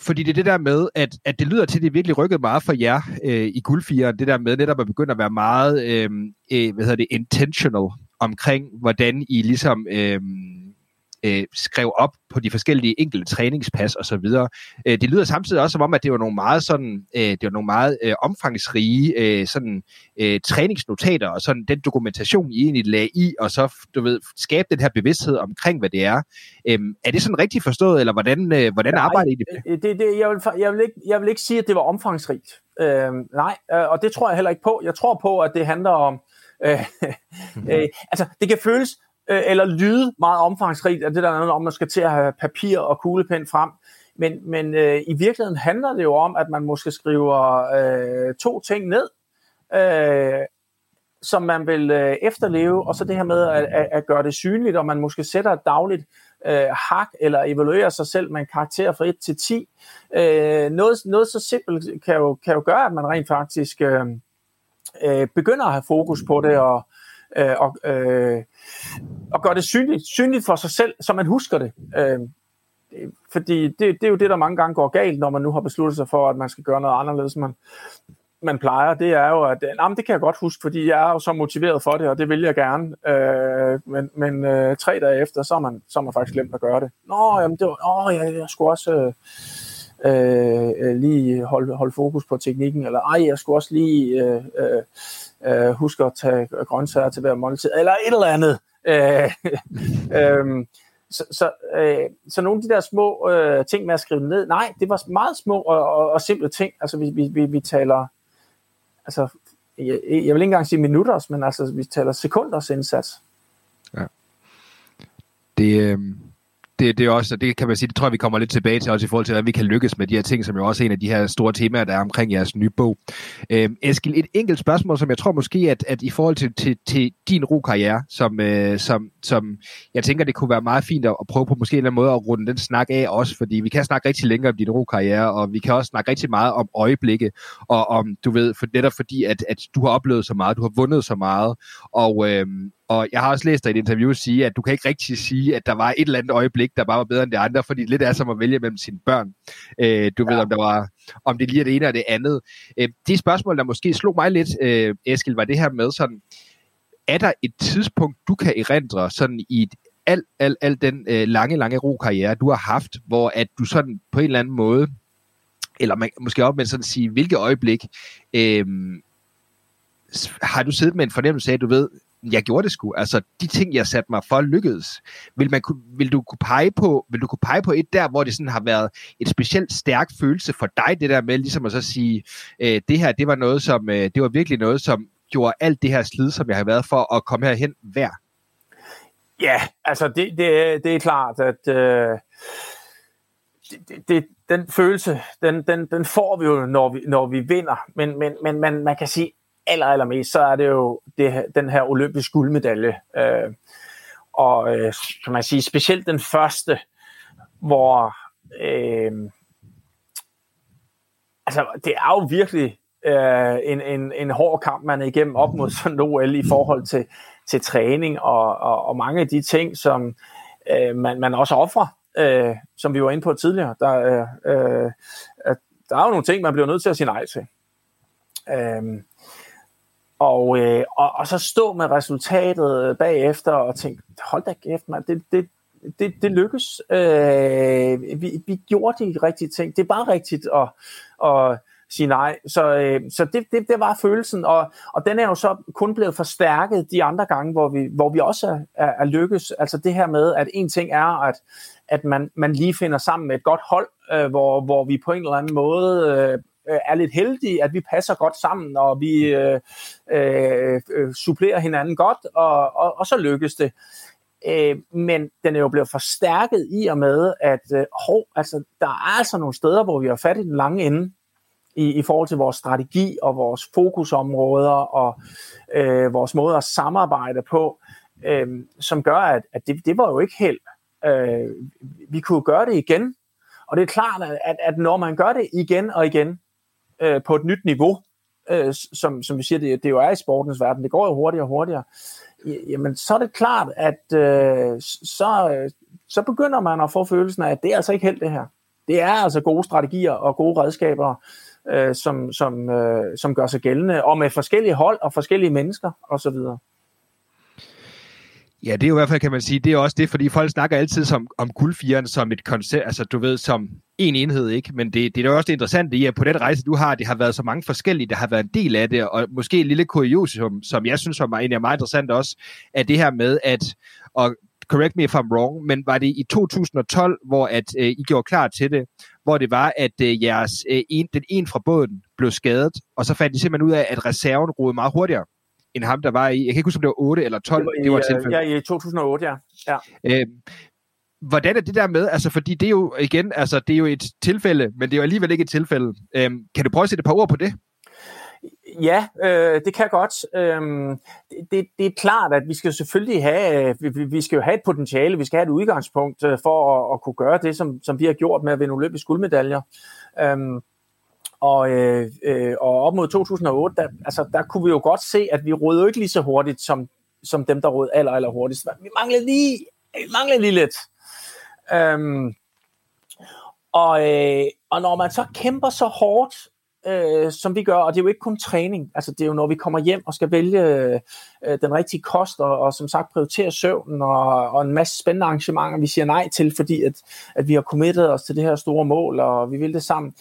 fordi det er det der med, at, at det lyder til, at det virkelig rykket meget for jer øh, i guldfieren, det der med netop at begynde at være meget øh, øh, hvad hedder det, intentional omkring, hvordan I ligesom øh, øh, skrev op på de forskellige enkelte træningspas og så videre. Øh, det lyder samtidig også som om, at det var nogle meget sådan, øh, det var nogle meget øh, omfangsrige øh, sådan øh, træningsnotater og sådan den dokumentation I egentlig lagde i og så du ved skabe den her bevidsthed omkring hvad det er. Øh, er det sådan rigtigt forstået eller hvordan øh, hvordan nej, arbejder I det? Øh, det, det jeg, vil, jeg vil ikke jeg vil ikke sige at det var omfangsrigt. Øh, nej, øh, og det tror jeg heller ikke på. Jeg tror på at det handler om øh, øh, altså det kan føles øh, eller lyde meget omfangsrigt, af det der andet noget om, man skal til at have papir og kuglepen frem. Men, men øh, i virkeligheden handler det jo om, at man måske skriver øh, to ting ned, øh, som man vil øh, efterleve, og så det her med at, at, at gøre det synligt, og man måske sætter et dagligt øh, hak, eller evaluerer sig selv med en karakter fra 1 til 10. Øh, noget, noget så simpelt kan jo, kan jo gøre, at man rent faktisk øh, øh, begynder at have fokus på det, og, øh, og, øh, og gøre det synligt, synligt for sig selv, så man husker det. Øh, fordi det, det er jo det, der mange gange går galt, når man nu har besluttet sig for, at man skal gøre noget anderledes, man, man plejer. Det er jo, at nah, det kan jeg godt huske, fordi jeg er jo så motiveret for det, og det vil jeg gerne. Øh, men men øh, tre dage efter, så er, man, så er man faktisk glemt at gøre det. Nå, jamen, det var, åh, jeg, jeg skulle også... Øh, øh, lige holde, holde fokus på teknikken, eller ej, jeg skulle også lige øh, øh, øh huske at tage grøntsager til hver måltid, eller et eller andet. Øh, øh, så, så, øh, så nogle af de der små øh, ting med at skrive ned, nej, det var meget små og, og, og simple ting. Altså vi, vi, vi, vi taler, altså jeg, jeg vil ikke engang sige minutters, men altså vi taler sekunders indsats. Ja. Det, øh, det, det er også, det kan man sige, det tror jeg, vi kommer lidt tilbage til, også i forhold til, hvordan vi kan lykkes med de her ting, som jo også er en af de her store temaer, der er omkring jeres nye bog. Øhm, Eskild, et enkelt spørgsmål, som jeg tror måske, at, at i forhold til, til, til din ro-karriere, som, øh, som, som jeg tænker, det kunne være meget fint at, at prøve på måske en eller anden måde at runde den snak af også, fordi vi kan snakke rigtig længe om din ro-karriere, og vi kan også snakke rigtig meget om øjeblikke, og om, du ved, for netop fordi, at, at du har oplevet så meget, du har vundet så meget, og, øh, og jeg har også læst dig i et interview sige, at du kan ikke rigtig sige, at der var et eller andet øjeblik, der bare var bedre end det andre, fordi det lidt er som at vælge mellem sine børn. Øh, du ja. ved, om, der var, om det lige er det ene eller det andet. Øh, de spørgsmål, der måske slog mig lidt, øh, Eskild, var det her med sådan, er der et tidspunkt, du kan erindre sådan i et al, al, al den øh, lange, lange ro-karriere, du har haft, hvor at du sådan på en eller anden måde, eller man, måske op med sådan at sige, hvilke øjeblik, øh, har du siddet med en fornemmelse af, at du ved, jeg gjorde det sgu. Altså, de ting, jeg satte mig for, lykkedes. Vil, man, vil, du kunne pege på, vil du kunne pege på et der, hvor det sådan har været et specielt stærk følelse for dig, det der med ligesom at så sige, øh, det her, det var noget, som, øh, det var virkelig noget, som gjorde alt det her slid, som jeg har været for at komme herhen hver? Ja, altså det, det, det er klart, at øh, det, det, den følelse, den, den, den får vi jo, når vi, når vi vinder. Men, men, men man, man kan sige, aller, allermest, så er det jo det, den her olympiske guldmedalje. Øh, og øh, kan man sige, specielt den første, hvor øh, altså, det er jo virkelig øh, en, en, en hård kamp, man er igennem op mod sådan OL i forhold til, til træning og, og, og mange af de ting, som øh, man, man også offrer, øh, som vi var inde på tidligere. Der, øh, øh, der er jo nogle ting, man bliver nødt til at sige nej til. Øh, og, øh, og, og så stå med resultatet øh, bagefter og tænke, hold da kæft, man, det, det, det, det lykkes. Øh, vi, vi gjorde de rigtige ting. Det er bare rigtigt at, at sige nej. Så, øh, så det, det, det var følelsen, og, og den er jo så kun blevet forstærket de andre gange, hvor vi, hvor vi også er, er, er lykkes. Altså det her med, at en ting er, at, at man, man lige finder sammen med et godt hold, øh, hvor, hvor vi på en eller anden måde øh, Øh, er lidt heldige, at vi passer godt sammen, og vi øh, øh, øh, supplerer hinanden godt, og, og, og så lykkes det. Øh, men den er jo blevet forstærket i og med, at øh, hov, altså, der er altså nogle steder, hvor vi har fat i den lange ende, i, i forhold til vores strategi og vores fokusområder og øh, vores måde at samarbejde på, øh, som gør, at, at det, det var jo ikke helt. Øh, vi kunne gøre det igen, og det er klart, at, at når man gør det igen og igen øh, på et nyt niveau, øh, som, som vi siger, det, det jo er i sportens verden, det går jo hurtigere og hurtigere, jamen så er det klart, at øh, så, øh, så begynder man at få følelsen af, at det er altså ikke helt det her. Det er altså gode strategier og gode redskaber, øh, som, som, øh, som gør sig gældende, og med forskellige hold og forskellige mennesker osv. Ja, det er jo i hvert fald, kan man sige, det er også det, fordi folk snakker altid som, om guldfieren som et koncept, altså du ved, som en enhed, ikke? Men det, det er jo også det interessante i, at på den rejse, du har, det har været så mange forskellige, der har været en del af det, og måske en lille kuriosum, som jeg synes var egentlig er meget interessant også, er det her med, at, og correct me if I'm wrong, men var det i 2012, hvor at øh, I gjorde klar til det, hvor det var, at øh, jeres, øh, en, den en fra båden blev skadet, og så fandt I simpelthen ud af, at reserven roede meget hurtigere end ham, der var i, jeg kan ikke huske, om det var 8 eller 12, det var, i, det var tilfældet. Ja, i 2008, ja. ja. Øh, hvordan er det der med, altså fordi det er jo igen, altså det er jo et tilfælde, men det er jo alligevel ikke et tilfælde. Øh, kan du prøve at sætte et par ord på det? Ja, øh, det kan jeg godt. Øhm, det, det er klart, at vi skal selvfølgelig have, vi, vi skal jo have et potentiale, vi skal have et udgangspunkt øh, for at, at kunne gøre det, som, som vi har gjort med at vinde olympiske guldmedaljer. Øhm, og, øh, øh, og op mod 2008, der, altså, der kunne vi jo godt se, at vi rådede ikke lige så hurtigt, som, som dem, der rådede aller, aller hurtigst. Vi manglede lige, vi manglede lige lidt. Øhm, og, øh, og når man så kæmper så hårdt øh, som vi gør, og det er jo ikke kun træning, altså det er jo når vi kommer hjem og skal vælge øh, den rigtige kost, og, og som sagt prioritere søvnen, og, og en masse spændende arrangementer, vi siger nej til, fordi at, at vi har committet os til det her store mål, og vi vil det sammen.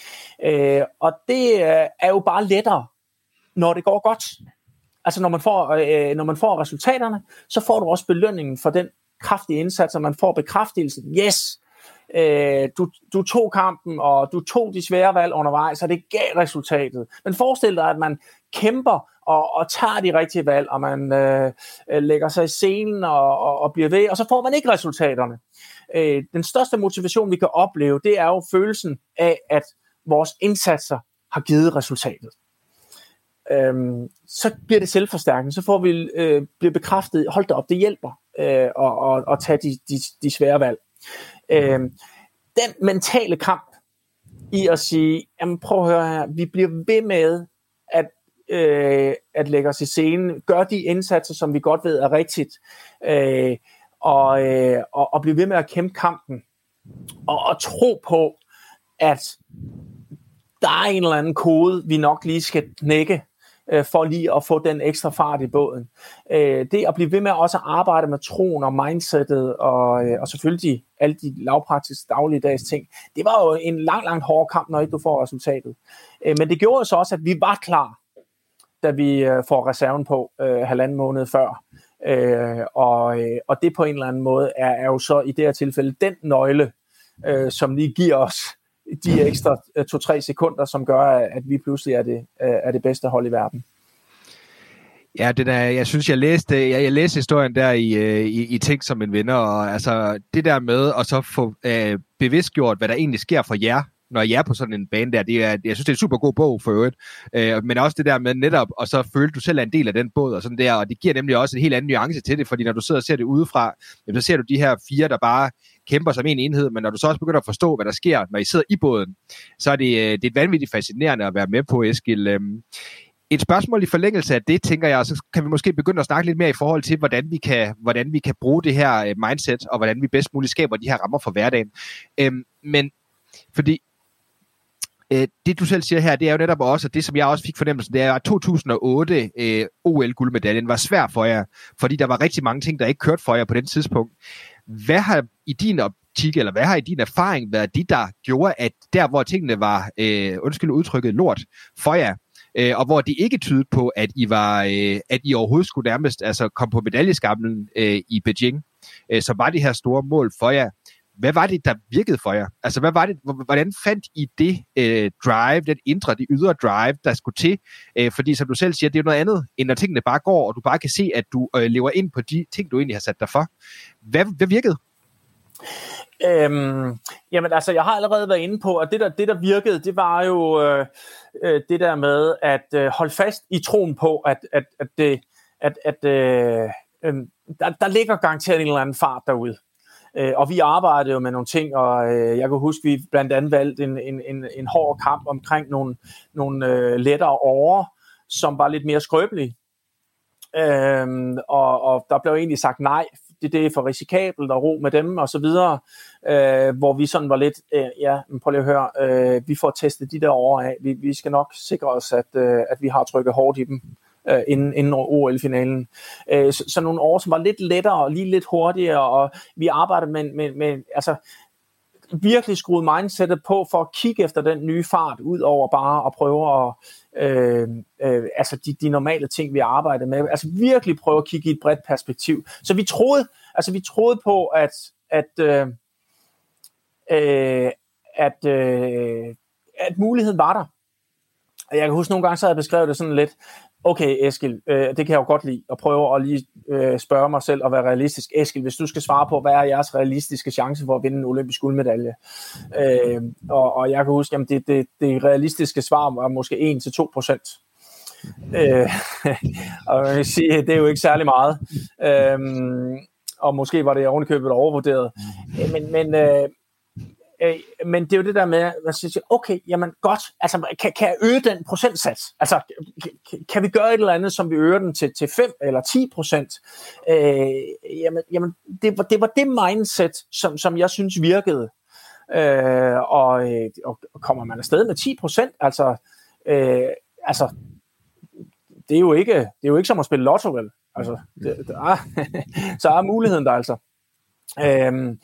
Øh, og det øh, er jo bare lettere, når det går godt. Altså når man, får, øh, når man får resultaterne, så får du også belønningen for den kraftige indsats, og man får bekræftelsen, yes, øh, du, du tog kampen, og du tog de svære valg undervejs, og det gav resultatet. Men forestil dig, at man kæmper og, og tager de rigtige valg, og man øh, lægger sig i scenen og, og, og bliver ved, og så får man ikke resultaterne. Øh, den største motivation, vi kan opleve, det er jo følelsen af, at vores indsatser har givet resultatet. Øhm, så bliver det selvforstærkende, så får vi øh, bliver bekræftet, hold da op, det hjælper øh, at, at, at tage de, de, de svære valg. Øh, den mentale kamp i at sige, jamen prøv at høre her, vi bliver ved med at, øh, at lægge os i scenen, gør de indsatser, som vi godt ved er rigtigt, øh, og, øh, og, og blive ved med at kæmpe kampen, og, og tro på, at der er en eller anden kode, vi nok lige skal knække, øh, for lige at få den ekstra fart i båden. Øh, det at blive ved med også at arbejde med troen og mindsetet, og, øh, og selvfølgelig alle de lavpraktiske dagligdags ting, det var jo en lang, lang hård kamp, når ikke du får resultatet. Øh, men det gjorde så også, at vi var klar, da vi øh, får reserven på øh, halvanden måned før. Øh, og, øh, og det på en eller anden måde er, er jo så i det her tilfælde den nøgle, øh, som lige giver os de ekstra øh, to-tre sekunder, som gør, at vi pludselig er det, øh, er det bedste hold i verden. Ja, det der, jeg synes, jeg læste, jeg, jeg læste historien der i, øh, i, i Ting som en vinder, og altså det der med at så få øh, bevidstgjort, hvad der egentlig sker for jer, når jeg er på sådan en bane der. Det er, jeg synes, det er en super god bog for øvrigt. Øh, men også det der med netop, og så føle, du selv er en del af den båd og sådan der, og det giver nemlig også en helt anden nuance til det, fordi når du sidder og ser det udefra, jamen, så ser du de her fire, der bare kæmper som en enhed, men når du så også begynder at forstå, hvad der sker, når I sidder i båden, så er det, øh, det er vanvittigt fascinerende at være med på, Eskild. Øhm, et spørgsmål i forlængelse af det, tænker jeg, så kan vi måske begynde at snakke lidt mere i forhold til, hvordan vi kan, hvordan vi kan bruge det her øh, mindset, og hvordan vi bedst muligt skaber de her rammer for hverdagen. Øhm, men fordi øh, det du selv siger her, det er jo netop også, at det som jeg også fik fornemmelsen, det er, at 2008 øh, OL-guldmedaljen var svær for jer, fordi der var rigtig mange ting, der ikke kørte for jer på den tidspunkt. Hvad har i din optik, eller hvad har i din erfaring været de, der gjorde, at der, hvor tingene var, øh, undskyld udtrykket, lort for jer, øh, og hvor det ikke tydede på, at I var, øh, at I overhovedet skulle nærmest altså, komme på medaljeskablen øh, i Beijing, øh, så var de her store mål for jer. Hvad var det, der virkede for jer? Altså, hvad var det, hvordan fandt I det øh, drive, den indre, det ydre drive, der skulle til? Øh, fordi, som du selv siger, det er noget andet, end når tingene bare går, og du bare kan se, at du øh, lever ind på de ting, du egentlig har sat dig for. Hvad, hvad virkede? Øhm, jamen altså, jeg har allerede været inde på, at det der, det der virkede, det var jo øh, øh, det der med at øh, holde fast i troen på, at, at, at, det, at, at øh, øh, der, der ligger garanteret en eller anden fart derude. Øh, og vi arbejdede jo med nogle ting, og øh, jeg kan huske, vi blandt andet valgte en, en, en, en hård kamp omkring nogle, nogle øh, lettere over, som var lidt mere skrøbelige. Øhm, og, og der blev egentlig sagt nej, det, det er for risikabelt at ro med dem og så videre, øh, hvor vi sådan var lidt, øh, ja, men prøv lige at høre, øh, vi får testet de der over af, vi, vi skal nok sikre os, at, øh, at vi har trykket hårdt i dem øh, inden, inden OL-finalen. Øh, så, så nogle år, som var lidt lettere og lige lidt hurtigere, og vi arbejdede med, med, med altså, virkelig skruet mindsetet på for at kigge efter den nye fart, ud over bare at prøve at, øh, øh, altså de, de normale ting, vi arbejder med. Altså virkelig prøve at kigge i et bredt perspektiv. Så vi troede, altså vi troede på, at, at, øh, øh, at, øh, at muligheden var der. Jeg kan huske nogle gange, så havde jeg beskrevet det sådan lidt, okay Eskil, øh, det kan jeg jo godt lide, at prøve at lige øh, spørge mig selv og være realistisk. Eskil, hvis du skal svare på, hvad er jeres realistiske chance for at vinde en olympisk guldmedalje? Øh, og, og jeg kan huske, at det, det, det realistiske svar var måske 1-2 procent. Øh, og man kan sige, det er jo ikke særlig meget. Øh, og måske var det ovenikøbet overvurderet. Øh, men, men, øh, Øh, men det er jo det der med, at man siger, okay, jamen godt, altså kan, kan jeg øge den procentsats? Altså kan, kan vi gøre et eller andet, som vi øger den til, til 5 eller 10 procent? Øh, jamen jamen det, var, det var det mindset, som, som jeg synes virkede. Øh, og, øh, og kommer man afsted med 10 procent, altså, øh, altså det er jo ikke det er jo ikke som at spille lotto, vel? Altså, det, der er, ah, så er muligheden der altså. Øh,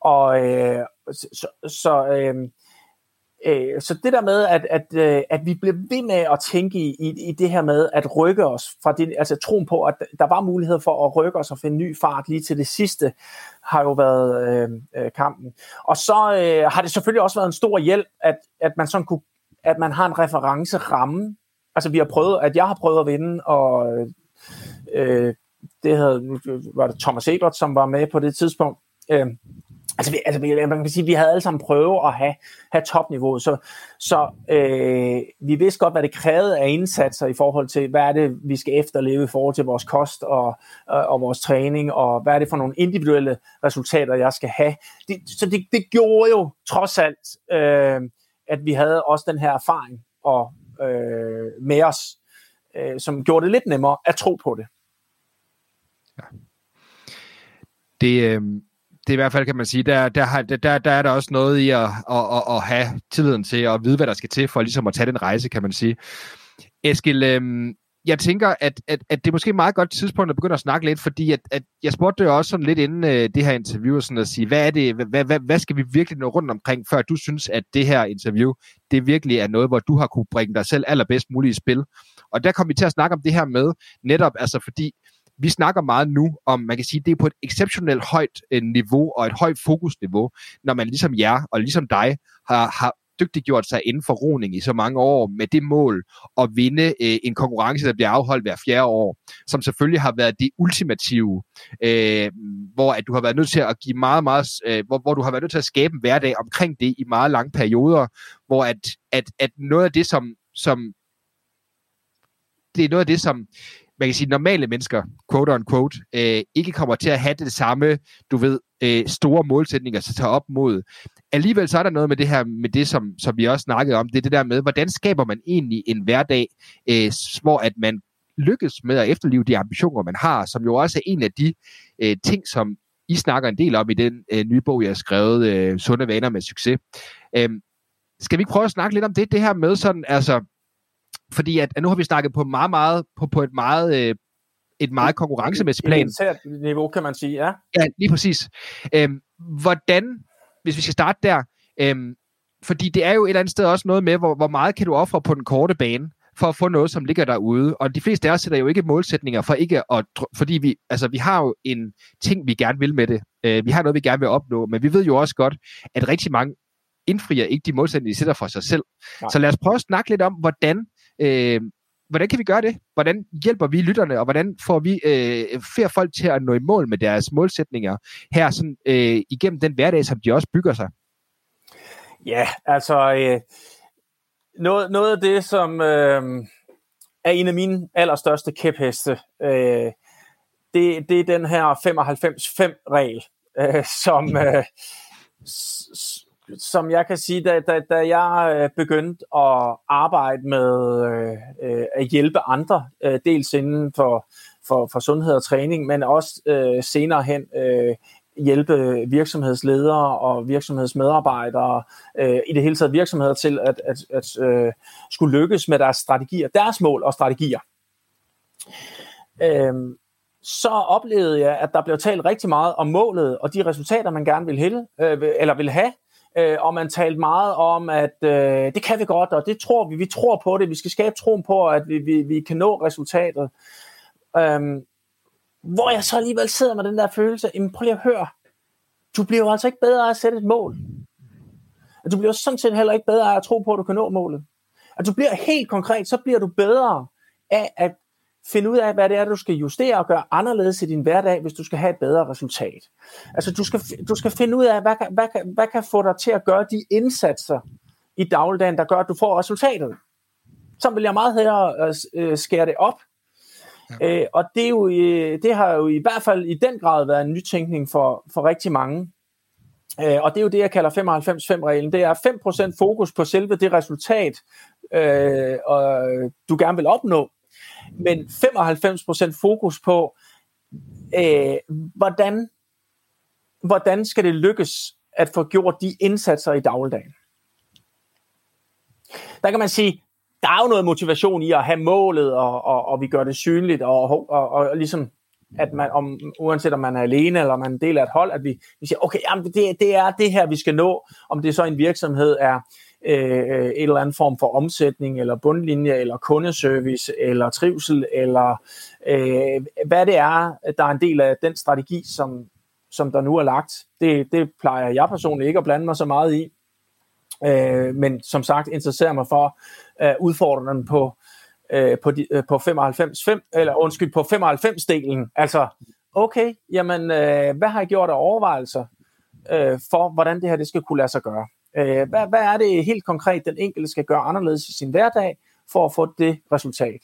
og, øh, så, så, øh, øh, så det der med, at, at, øh, at vi bliver ved med at tænke i, i, i det her med at rykke os fra det, altså troen på, at der var mulighed for at rykke os og finde ny fart lige til det sidste, har jo været øh, øh, kampen. Og så øh, har det selvfølgelig også været en stor hjælp, at, at man sådan kunne, at man har en referenceramme. Altså vi har prøvet, at jeg har prøvet at vinde, og øh, øh det havde, var det Thomas Ebert, som var med på det tidspunkt. Øh, Altså, vi, altså man kan sige, vi havde alle sammen prøvet at have, have topniveau, så, så øh, vi vidste godt, hvad det krævede af indsatser i forhold til, hvad er det, vi skal efterleve i forhold til vores kost og, og, og vores træning, og hvad er det for nogle individuelle resultater, jeg skal have. Det, så det, det gjorde jo trods alt, øh, at vi havde også den her erfaring og, øh, med os, øh, som gjorde det lidt nemmere at tro på det. Ja. Det, øh, det i hvert fald, kan man sige, der, der, der, der er der også noget i at, at, at, at have tilliden til at vide, hvad der skal til for ligesom at tage den rejse, kan man sige. Eskil, øhm, jeg tænker, at, at, at det er måske et meget godt tidspunkt at begynde at snakke lidt, fordi at, at jeg spurgte dig også sådan lidt inden øh, det her interview, sådan at sige, hvad, er det, hvad, hvad, hvad skal vi virkelig nå rundt omkring, før du synes, at det her interview, det virkelig er noget, hvor du har kunne bringe dig selv allerbedst muligt i spil. Og der kom vi til at snakke om det her med, netop altså fordi, vi snakker meget nu om, man kan sige, det er på et exceptionelt højt øh, niveau og et højt fokusniveau, når man ligesom jer og ligesom dig har, har dygtiggjort sig inden for roning i så mange år med det mål at vinde øh, en konkurrence, der bliver afholdt hver fjerde år, som selvfølgelig har været det ultimative, øh, hvor at du har været nødt til at give meget, meget, øh, hvor, hvor du har været nødt til at skabe en hverdag omkring det i meget lange perioder, hvor at, at, at noget af det, som, som det er noget af det, som man kan sige, normale mennesker, quote on quote, øh, ikke kommer til at have det samme, du ved, øh, store målsætninger at tage op mod. Alligevel så er der noget med det her, med det som, som vi også snakkede om, det er det der med, hvordan skaber man egentlig en hverdag, øh, hvor at man lykkes med at efterleve de ambitioner, man har, som jo også er en af de øh, ting, som I snakker en del om i den øh, nye bog, jeg har skrevet, øh, Sunde Vaner med Succes. Øh, skal vi ikke prøve at snakke lidt om det, det her med sådan, altså, fordi at, at nu har vi snakket på meget, meget, på, på et meget, øh, et meget konkurrencemæssigt plan. Et niveau, kan man sige, ja. Ja, lige præcis. Øhm, hvordan, hvis vi skal starte der, øhm, fordi det er jo et eller andet sted også noget med, hvor, hvor meget kan du ofre på den korte bane, for at få noget, som ligger derude. Og de fleste af os sætter jo ikke målsætninger for ikke at, fordi vi, altså vi har jo en ting, vi gerne vil med det. Øh, vi har noget, vi gerne vil opnå, men vi ved jo også godt, at rigtig mange indfrier ikke de målsætninger, de sætter for sig selv. Nej. Så lad os prøve at snakke lidt om, hvordan, øh, hvordan kan vi gøre det? Hvordan hjælper vi lytterne, og hvordan får vi øh, flere folk til at nå i mål med deres målsætninger her sådan, øh, igennem den hverdag, som de også bygger sig? Ja, altså øh, noget, noget af det, som øh, er en af mine allerstørste kæpheste, øh, det, det er den her 95-5-regel, øh, som, øh, som jeg kan sige, da, da, da jeg øh, begyndte at arbejde med øh, øh, at hjælpe andre, øh, dels inden for, for, for sundhed og træning, men også øh, senere hen øh, hjælpe virksomhedsledere og virksomhedsmedarbejdere, øh, i det hele taget virksomheder til at, at, at øh, skulle lykkes med deres strategier, deres mål og strategier. Øh, så oplevede jeg, at der blev talt rigtig meget om målet og de resultater, man gerne vil, hælde, øh, eller vil have, øh, og man talte meget om, at øh, det kan vi godt, og det tror vi, vi tror på det, vi skal skabe troen på, at vi, vi, vi kan nå resultatet. Øhm, hvor jeg så alligevel sidder med den der følelse, jamen prøv lige at høre, du bliver jo altså ikke bedre af at sætte et mål. Og du bliver sådan set heller ikke bedre af at tro på, at du kan nå målet. At du bliver helt konkret, så bliver du bedre af at finde ud af, hvad det er, du skal justere og gøre anderledes i din hverdag, hvis du skal have et bedre resultat. Altså du skal, du skal finde ud af, hvad kan, hvad, kan, hvad kan få dig til at gøre de indsatser i dagligdagen, der gør, at du får resultatet. Så vil jeg meget hellere øh, skære det op, Ja. Øh, og det, er jo, det har jo i hvert fald i den grad været en nytænkning for, for rigtig mange. Øh, og det er jo det, jeg kalder 95-5-reglen. Det er 5% fokus på selve det resultat, øh, og du gerne vil opnå, men 95% fokus på, øh, hvordan, hvordan skal det lykkes at få gjort de indsatser i dagligdagen. Der kan man sige, der er jo noget motivation i at have målet, og, og, og vi gør det synligt, og, og, og, og ligesom at man, om, uanset om man er alene eller man er en del af et hold, at vi, vi siger, okay, jamen det, det er det her, vi skal nå, om det så en virksomhed er øh, øh et eller andet form for omsætning, eller bundlinje, eller kundeservice, eller trivsel, eller øh, hvad det er, der er en del af den strategi, som, som der nu er lagt. Det, det plejer jeg personligt ikke at blande mig så meget i. Øh, men som sagt interesserer mig for øh, udfordringen på, øh, på, de, øh, på 95, 5, eller undskyld, på 95-delen. Altså, okay, jamen, øh, hvad har I gjort af overvejelser øh, for, hvordan det her det skal kunne lade sig gøre? Øh, hvad, hvad er det helt konkret, den enkelte skal gøre anderledes i sin hverdag, for at få det resultat?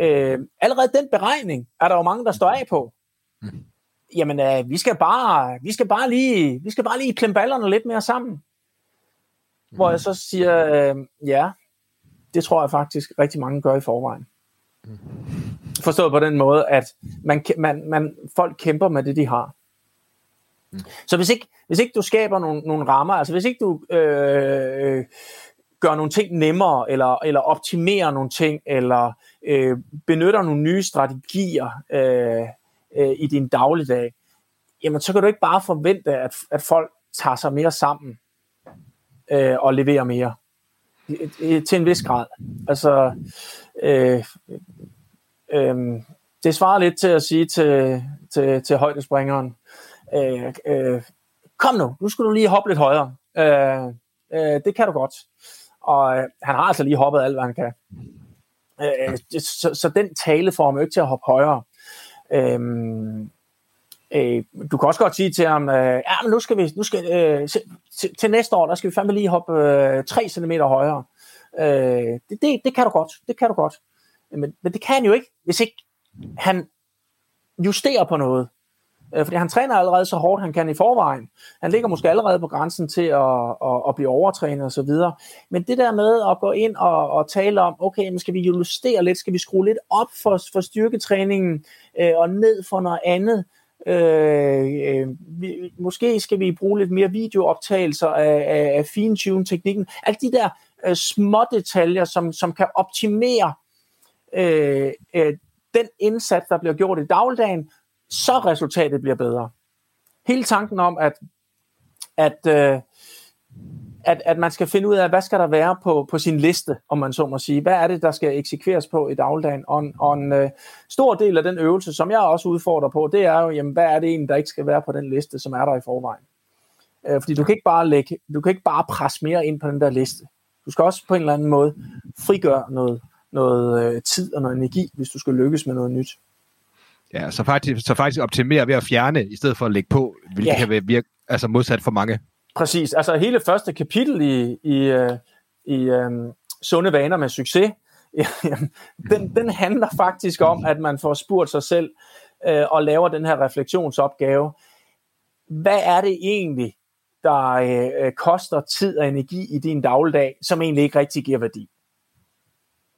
Øh, allerede den beregning er der jo mange, der står af på. Jamen, øh, vi skal bare, vi skal bare lige, vi skal bare lige klemme ballerne lidt mere sammen. Hvor jeg så siger, øh, ja, det tror jeg faktisk rigtig mange gør i forvejen. Forstået på den måde, at man, man, man, folk kæmper med det, de har. Mm. Så hvis ikke, hvis ikke du skaber nogle, nogle rammer, altså hvis ikke du øh, gør nogle ting nemmere, eller, eller optimerer nogle ting, eller øh, benytter nogle nye strategier øh, øh, i din dagligdag, jamen så kan du ikke bare forvente, at, at folk tager sig mere sammen øh, og leverer mere. Til en vis grad. Altså, øh, øh, det svarer lidt til at sige til, til, til højdespringeren, øh, Øh, øh, kom nu, nu skal du lige hoppe lidt højere. Øh, øh, det kan du godt. Og øh, han har altså lige hoppet alt, hvad han kan. Øh, så, så den tale får ham jo ikke til at hoppe højere. Øh, Øh, du kan også godt sige til ham, øh, ja, men nu skal vi, nu skal, øh, til, til næste år, der skal vi fandme lige hoppe øh, 3 cm højere. Øh, det, det, det kan du godt, det kan du godt. Men, men det kan han jo ikke, hvis ikke han justerer på noget. Øh, fordi han træner allerede så hårdt, han kan i forvejen. Han ligger måske allerede på grænsen til at, at, at blive overtrænet og så videre. Men det der med at gå ind og, og tale om, okay, men skal vi justere lidt, skal vi skrue lidt op for, for styrketræningen øh, og ned for noget andet, Øh, øh, vi, måske skal vi bruge lidt mere videooptagelser af, af, af fine-tune-teknikken. Alle de der øh, små detaljer, som, som kan optimere øh, øh, den indsats, der bliver gjort i dagligdagen, så resultatet bliver bedre. Hele tanken om, at, at, øh, at, at man skal finde ud af, hvad skal der være på, på sin liste, om man så må sige. Hvad er det, der skal eksekveres på i dagligdagen? Og, og en øh, stor del af den øvelse, som jeg også udfordrer på, det er jo, jamen, hvad er det egentlig, der ikke skal være på den liste, som er der i forvejen? Øh, fordi du kan ikke bare lægge, du kan ikke bare presse mere ind på den der liste. Du skal også på en eller anden måde frigøre noget, noget øh, tid og noget energi, hvis du skal lykkes med noget nyt. Ja, så faktisk, så faktisk optimere ved at fjerne, i stedet for at lægge på, hvilket ja. kan virke altså modsat for mange. Præcis. Altså hele første kapitel i, i, øh, i um, Sunde Vaner med Succes, den, den handler faktisk om, at man får spurgt sig selv uh, og laver den her refleksionsopgave. Hvad er det egentlig, der uh, koster tid og energi i din dagligdag, som egentlig ikke rigtig giver værdi?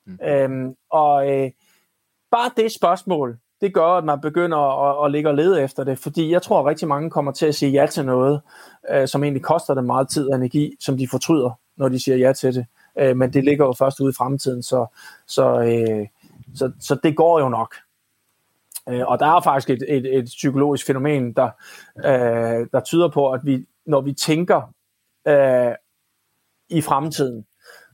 Mm. Um, og uh, bare det spørgsmål, det gør, at man begynder at, at ligge og lede efter det, fordi jeg tror, at rigtig mange kommer til at sige ja til noget, øh, som egentlig koster dem meget tid og energi, som de fortryder, når de siger ja til det. Øh, men det ligger jo først ude i fremtiden, så, så, øh, så, så det går jo nok. Øh, og der er faktisk et, et, et psykologisk fænomen, der, øh, der tyder på, at vi, når vi tænker øh, i fremtiden,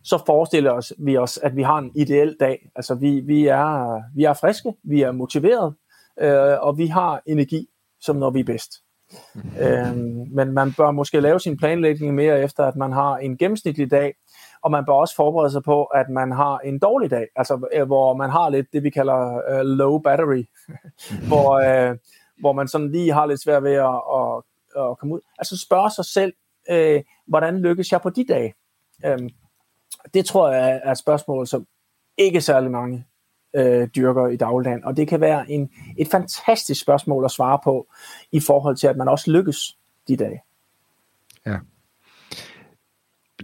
så forestiller os, vi os, at vi har en ideel dag. Altså vi, vi, er, vi er friske, vi er motiveret, øh, og vi har energi, som når vi er bedst. øh, men man bør måske lave sin planlægning mere efter, at man har en gennemsnitlig dag, og man bør også forberede sig på, at man har en dårlig dag, altså øh, hvor man har lidt det, vi kalder uh, low battery, hvor, uh, hvor man sådan lige har lidt svært ved at, at, at komme ud. Altså spørge sig selv, uh, hvordan lykkes jeg på de dage? Um, det tror jeg er et spørgsmål, som ikke særlig mange øh, dyrker i dagligdagen. Og det kan være en, et fantastisk spørgsmål at svare på, i forhold til, at man også lykkes de dage. Ja.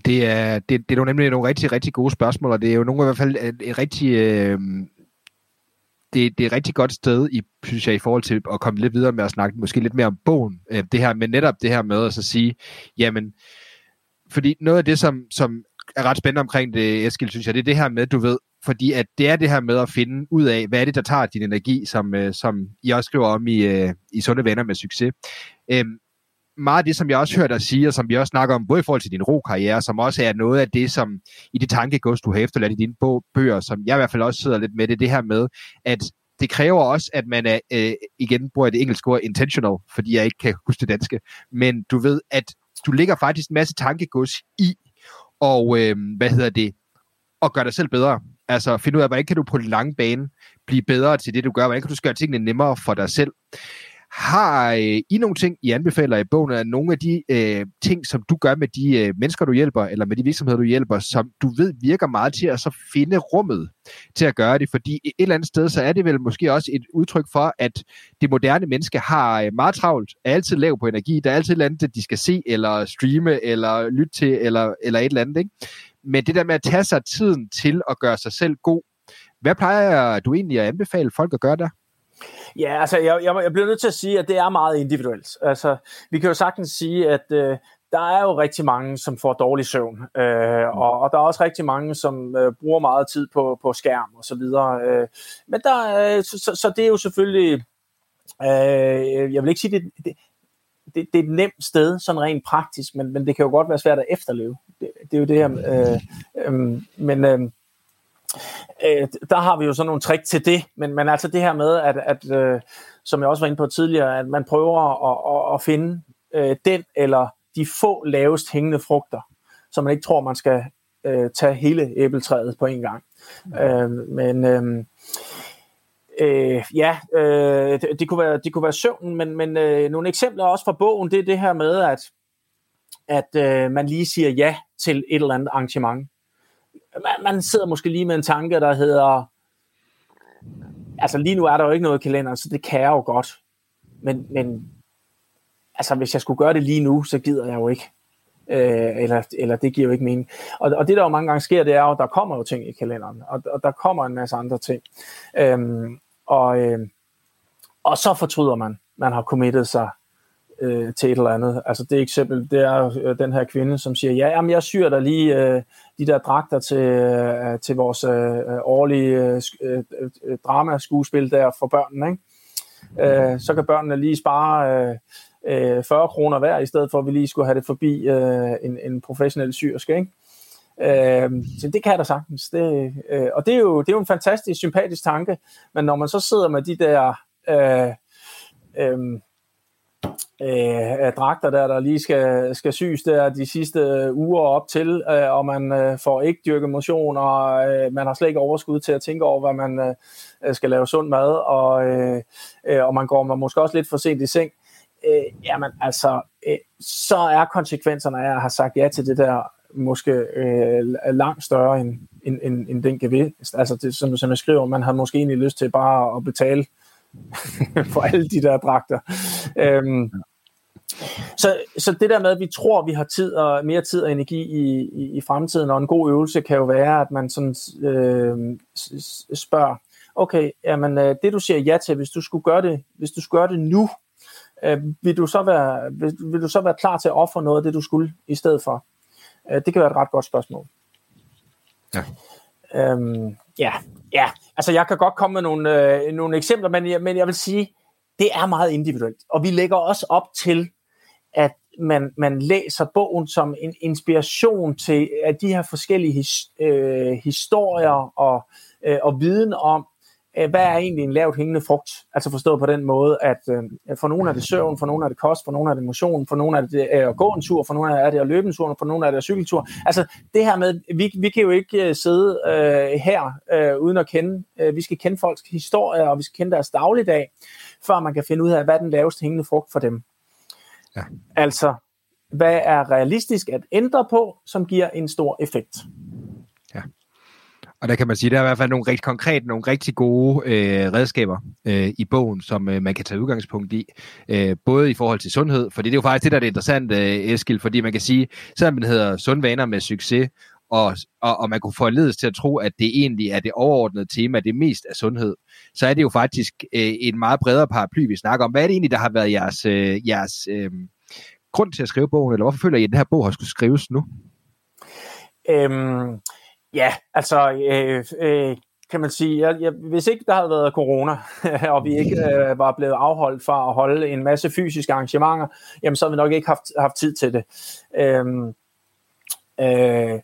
Det er, det, det er jo nemlig nogle rigtig, rigtig gode spørgsmål, og det er jo nogle i hvert fald et, et rigtig... Øh, det, det er et rigtig godt sted, i, synes jeg, i forhold til at komme lidt videre med at snakke måske lidt mere om bogen. Øh, det her, men netop det her med at så sige, jamen, fordi noget af det, som, som er ret spændende omkring det, Eskild, synes jeg, det er det her med, du ved, fordi at det er det her med at finde ud af, hvad er det, der tager din energi, som, øh, som I også skriver om i, øh, i Sunde Venner med Succes. Øhm, meget af det, som jeg også hører dig sige, og som vi også snakker om, både i forhold til din ro-karriere, som også er noget af det, som i det tankegods, du har efterladt i dine bøger, som jeg i hvert fald også sidder lidt med, det det her med, at det kræver også, at man er, øh, igen bruger det engelske ord, intentional, fordi jeg ikke kan huske det danske, men du ved, at du ligger faktisk en masse tankegods i, og øh, hvad hedder det, og gøre dig selv bedre. Altså finde ud af, hvordan kan du på den lange bane blive bedre til det, du gør? Hvordan kan du gøre tingene nemmere for dig selv? Har øh, I nogle ting, I anbefaler i bogen, af nogle af de øh, ting, som du gør med de øh, mennesker, du hjælper, eller med de virksomheder, du hjælper, som du ved virker meget til at så finde rummet til at gøre det? Fordi et eller andet sted, så er det vel måske også et udtryk for, at det moderne menneske har øh, meget travlt, er altid lav på energi, der er altid et eller andet, de skal se, eller streame, eller lytte til, eller, eller et eller andet. Ikke? Men det der med at tage sig tiden til at gøre sig selv god, hvad plejer du egentlig at anbefale folk at gøre der? Ja, altså jeg, jeg, jeg bliver nødt til at sige, at det er meget individuelt. Altså, vi kan jo sagtens sige, at øh, der er jo rigtig mange, som får dårlig søvn, øh, og, og der er også rigtig mange, som øh, bruger meget tid på, på skærm og så videre. Øh, men der, øh, så, så, så det er jo selvfølgelig, øh, jeg vil ikke sige, det, det, det, det er et nemt sted, sådan rent praktisk, men, men det kan jo godt være svært at efterleve. Det, det er jo det her. Øh, øh, men øh, øh, der har vi jo sådan nogle trick til det, men, men altså det her med, at, at øh, som jeg også var inde på tidligere, at man prøver at, at, at finde øh, den eller de få lavest hængende frugter, så man ikke tror, man skal øh, tage hele æbletræet på en gang. Mm. Øh, men øh, øh, ja, øh, det, det, kunne være, det kunne være søvnen, men, men øh, nogle eksempler også fra bogen, det er det her med, at, at øh, man lige siger ja til et eller andet arrangement man, man sidder måske lige med en tanke, der hedder, altså lige nu er der jo ikke noget i kalenderen, så det kan jeg jo godt. Men, men altså hvis jeg skulle gøre det lige nu, så gider jeg jo ikke. Øh, eller, eller det giver jo ikke mening. Og, og det der jo mange gange sker, det er jo, der kommer jo ting i kalenderen, og, og der kommer en masse andre ting. Øhm, og, øh, og så fortryder man. man har committet sig øh, til et eller andet. Altså det eksempel, det er øh, den her kvinde, som siger, ja, jamen jeg syr der lige øh, de der dragter til, øh, til vores øh, øh årlige øh, øh, øh, dramaskuespil der for børnene, ikke? Øh, så kan børnene lige spare øh, øh 40 kroner hver, i stedet for at vi lige skulle have det forbi øh, en, en professionel syrske, ikke? Øh, så det kan der sagtens. Det, øh, og det er, jo, det er jo en fantastisk, sympatisk tanke, men når man så sidder med de der øh, øh, øh, dragter der, der lige skal, skal syes der de sidste øh, uger op til, øh, og man øh, får ikke dyrket motion, og øh, man har slet ikke overskud til at tænke over, hvad man øh, øh skal lave sund mad, og, øh, øh, og man går man måske også lidt for sent i seng. Øh, jamen altså, øh, så er konsekvenserne af at have sagt ja til det der måske øh, langt større end, end, end, end den gevinst. Altså, det, som, som jeg skriver, man har måske egentlig lyst til bare at betale for alle de der dragter. Øhm, så, så det der med, at vi tror, at vi har tid og mere tid og energi i, i, i fremtiden, og en god øvelse kan jo være, at man sådan øh, spørger, okay, jamen, øh, det du siger ja til, hvis du skulle gøre det, hvis du skulle gøre det nu, øh, vil, du så være, vil, vil du så være klar til at ofre noget af det, du skulle i stedet for? Øh, det kan være et ret godt spørgsmål. Ja. Øhm, ja, ja, altså jeg kan godt komme med nogle, øh, nogle eksempler, men jeg, men jeg vil sige, det er meget individuelt. Og vi lægger også op til, man, man læser bogen som en inspiration til at de her forskellige his, øh, historier og, øh, og viden om, øh, hvad er egentlig en lavt hængende frugt? Altså forstået på den måde, at øh, for nogle er det søvn, for nogle er det kost, for nogle er det motion, for nogle er det øh, at gå en tur, for nogle er det at løbe en tur, for nogle er det at cykeltur. Altså det her med, vi, vi kan jo ikke øh, sidde øh, her øh, uden at kende, øh, vi skal kende folks historier, og vi skal kende deres dagligdag, før man kan finde ud af, hvad er den lavest hængende frugt for dem. Ja. Altså, hvad er realistisk at ændre på, som giver en stor effekt? Og der kan man sige, der er i hvert fald nogle rigtig konkrete, nogle rigtig gode øh, redskaber øh, i bogen, som øh, man kan tage udgangspunkt i. Øh, både i forhold til sundhed, fordi det er jo faktisk det, der er det interessante, øh, Eskild, fordi man kan sige, selvom den hedder Sund Vaner med Succes, og, og, og man kunne forledes til at tro, at det egentlig er det overordnede tema, det mest af sundhed, så er det jo faktisk øh, en meget bredere paraply, vi snakker om. Hvad er det egentlig, der har været jeres, øh, jeres øh, grund til at skrive bogen, eller hvorfor føler I, at den her bog har skulle skrives nu? Øhm, Ja, altså, øh, øh, kan man sige, jeg, jeg, hvis ikke der havde været corona, og vi ikke øh, var blevet afholdt fra at holde en masse fysiske arrangementer, jamen så havde vi nok ikke haft, haft tid til det. Øhm, øh,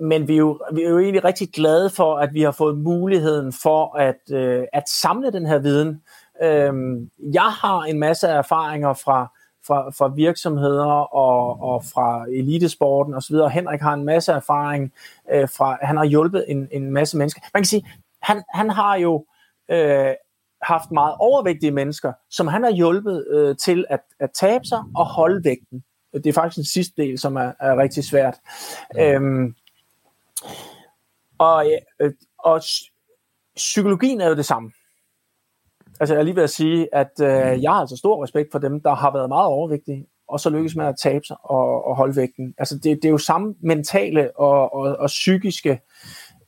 men vi er, jo, vi er jo egentlig rigtig glade for, at vi har fået muligheden for at, øh, at samle den her viden. Øhm, jeg har en masse erfaringer fra fra, fra virksomheder og, og fra elitesporten osv. Henrik har en masse erfaring øh, fra, han har hjulpet en, en masse mennesker. Man kan sige, han, han har jo øh, haft meget overvægtige mennesker, som han har hjulpet øh, til at, at tabe sig og holde vægten. Det er faktisk den sidste del, som er, er rigtig svært. Ja. Øhm, og, øh, og psykologien er jo det samme. Altså jeg er lige ved at sige, at øh, jeg har altså stor respekt for dem, der har været meget overvægtige, og så lykkes med at tabe sig og, og holde vægten. Altså det, det er jo samme mentale og, og, og psykiske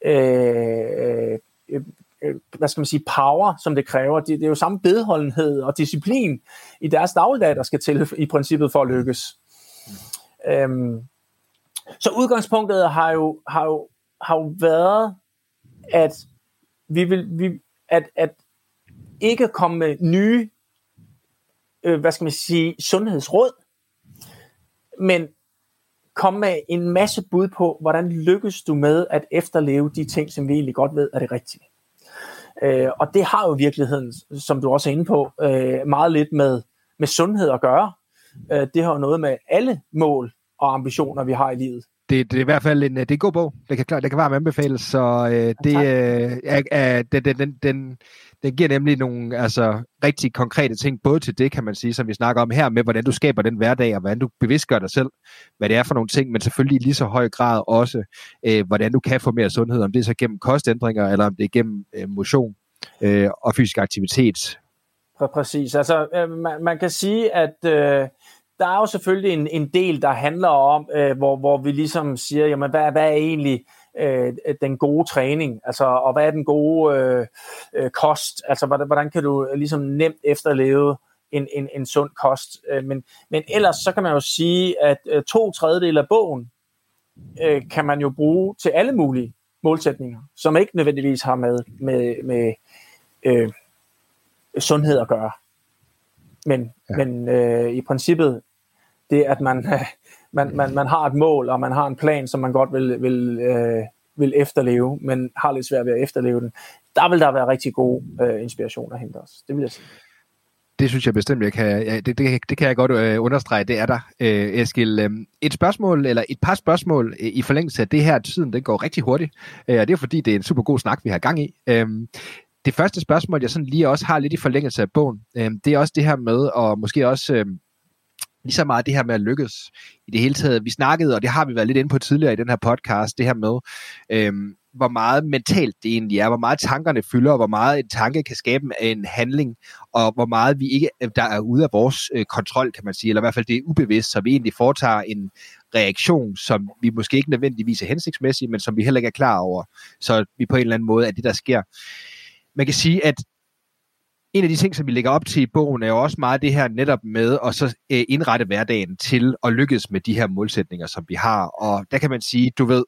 øh, øh, øh, hvad skal man sige, power, som det kræver. Det, det er jo samme bedholdenhed og disciplin i deres dagligdag, der skal til i princippet for at lykkes. Øhm, så udgangspunktet har jo, har jo, har jo været, at vi vil, vi, at, at ikke komme med nye, øh, hvad skal man sige, sundhedsråd, men komme med en masse bud på, hvordan lykkes du med at efterleve de ting, som vi egentlig godt ved er det rigtige. Øh, og det har jo i virkeligheden, som du også er inde på, øh, meget lidt med, med sundhed at gøre. Øh, det har jo noget med alle mål og ambitioner, vi har i livet. Det, det er i hvert fald en, det er en god bog. Det kan, det kan varmt anbefales, så øh, det, øh, er, er, den, den, den, den giver nemlig nogle altså, rigtig konkrete ting, både til det, kan man sige, som vi snakker om her, med hvordan du skaber den hverdag, og hvordan du bevidstgør dig selv, hvad det er for nogle ting, men selvfølgelig i lige så høj grad også, øh, hvordan du kan få mere sundhed, om det er så gennem kostændringer, eller om det er gennem øh, motion øh, og fysisk aktivitet. Præcis. Altså, øh, man, man kan sige, at øh, der er jo selvfølgelig en, en del, der handler om, øh, hvor, hvor vi ligesom siger, jamen, hvad, hvad er egentlig øh, den gode træning, altså, og hvad er den gode øh, øh, kost, altså hvordan, hvordan kan du ligesom nemt efterleve en, en, en sund kost. Øh, men, men ellers så kan man jo sige, at øh, to tredjedel af bogen øh, kan man jo bruge til alle mulige målsætninger, som ikke nødvendigvis har med, med, med øh, sundhed at gøre. Men, ja. men øh, i princippet, det at man, man, man, man har et mål, og man har en plan, som man godt vil, vil, øh, vil efterleve, men har lidt svært ved at efterleve den, der vil der være rigtig god øh, inspiration at hente os. Det vil jeg sige. Det synes jeg bestemt, jeg kan, ja, det, det, det kan jeg godt øh, understrege, det er der, øh, Eskild. Øh, et spørgsmål, eller et par spørgsmål øh, i forlængelse af det her, tiden det går rigtig hurtigt, øh, og det er fordi, det er en super god snak, vi har gang i. Øh, det første spørgsmål, jeg sådan lige også har lidt i forlængelse af bogen, øh, det er også det her med, og måske også øh, lige så meget det her med at lykkes i det hele taget. Vi snakkede, og det har vi været lidt inde på tidligere i den her podcast, det her med, øh, hvor meget mentalt det egentlig er, hvor meget tankerne fylder, og hvor meget en tanke kan skabe en handling, og hvor meget vi ikke, øh, der er ude af vores øh, kontrol, kan man sige, eller i hvert fald det er ubevidst, så vi egentlig foretager en reaktion, som vi måske ikke nødvendigvis er hensigtsmæssig, men som vi heller ikke er klar over. Så vi på en eller anden måde er det, der sker. Man kan sige, at en af de ting, som vi lægger op til i bogen, er jo også meget det her netop med at så øh, indrette hverdagen til at lykkes med de her målsætninger, som vi har. Og der kan man sige, du ved,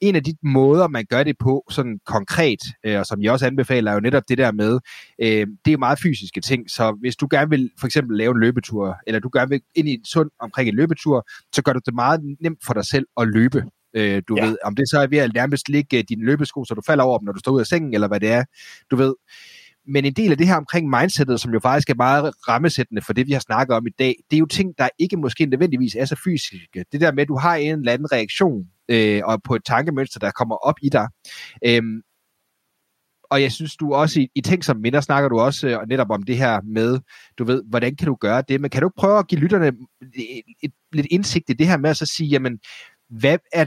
en af de måder, man gør det på sådan konkret, øh, og som jeg også anbefaler, er jo netop det der med, øh, det er meget fysiske ting, så hvis du gerne vil for eksempel lave en løbetur, eller du gerne vil ind i en sund omkring en løbetur, så gør du det meget nemt for dig selv at løbe. Øh, du ja. ved, om det så er ved at nærmest ligge dine løbesko, så du falder over dem, når du står ud af sengen, eller hvad det er. Du ved, men en del af det her omkring mindsetet, som jo faktisk er meget rammesættende for det, vi har snakket om i dag, det er jo ting, der ikke måske nødvendigvis er så fysiske. Det der med, at du har en eller anden reaktion øh, og på et tankemønster, der kommer op i dig. Øhm, og jeg synes, du også i, i ting som minder, snakker du også øh, netop om det her med, du ved, hvordan kan du gøre det, men kan du prøve at give lytterne et, et, lidt indsigt i det her med at så sige, jamen, hvad er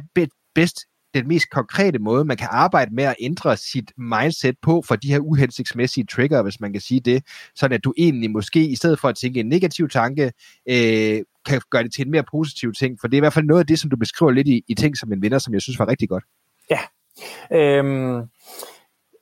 bedst den mest konkrete måde, man kan arbejde med at ændre sit mindset på for de her uhensigtsmæssige trigger, hvis man kan sige det, sådan at du egentlig måske, i stedet for at tænke en negativ tanke, øh, kan gøre det til en mere positiv ting, for det er i hvert fald noget af det, som du beskriver lidt i, i ting som en vinder, som jeg synes var rigtig godt. Ja, øhm,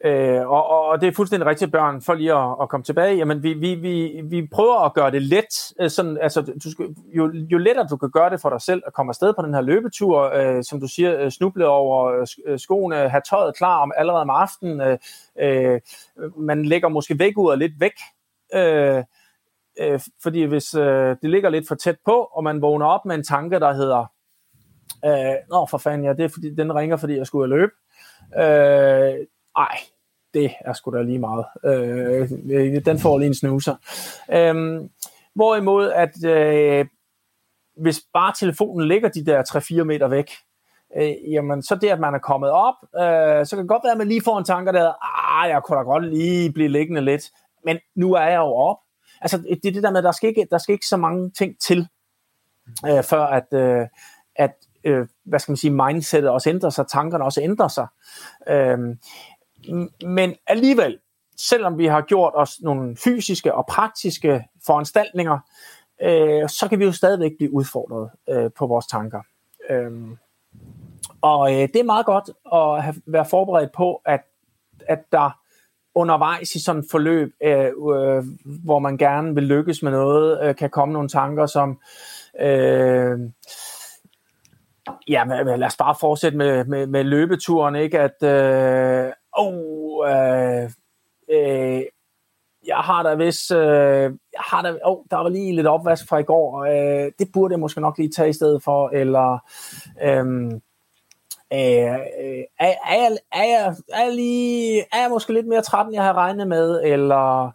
Øh, og, og det er fuldstændig rigtigt, børn, for lige at, at komme tilbage. Jamen, vi, vi, vi, vi prøver at gøre det let. Øh, sådan, altså, du skal, jo, jo lettere du kan gøre det for dig selv at komme afsted på den her løbetur, øh, som du siger, øh, snuble over øh, skoene, have tøjet klar om allerede om aftenen. Øh, øh, man lægger måske væk ud og lidt væk. Øh, øh, fordi hvis øh, det ligger lidt for tæt på, og man vågner op med en tanke, der hedder, øh, nå for fanden, ja, det er fordi, den ringer, fordi jeg skulle løbe. Øh, ej, det er sgu da lige meget. Øh, den får lige en snuser. Øh, hvorimod, at øh, hvis bare telefonen ligger de der 3-4 meter væk, øh, jamen så det, at man er kommet op, øh, så kan det godt være, at man lige får en tanke, der ah, jeg kunne da godt lige blive liggende lidt, men nu er jeg jo op. Altså, det er det der med, at der skal ikke, der skal ikke så mange ting til, øh, før at, øh, at øh, hvad skal man sige, mindsetet også ændrer sig, tankerne også ændrer sig. Øh, men alligevel, selvom vi har gjort os nogle fysiske og praktiske foranstaltninger, øh, så kan vi jo stadigvæk blive udfordret øh, på vores tanker. Øhm, og øh, det er meget godt at have, være forberedt på, at, at der undervejs i sådan et forløb, øh, øh, hvor man gerne vil lykkes med noget, øh, kan komme nogle tanker som... Øh, Ja, men, lad os bare fortsætte med, med, med løbeturen, ikke? At, øh, oh, øh, øh, jeg har da hvis, øh, jeg har da, oh, der var lige lidt opvask fra i går, øh, det burde jeg måske nok lige tage i stedet for, eller øhm, øh, øh, er, er, jeg, er, jeg, er, jeg lige, er jeg måske lidt mere træt, end jeg har regnet med, eller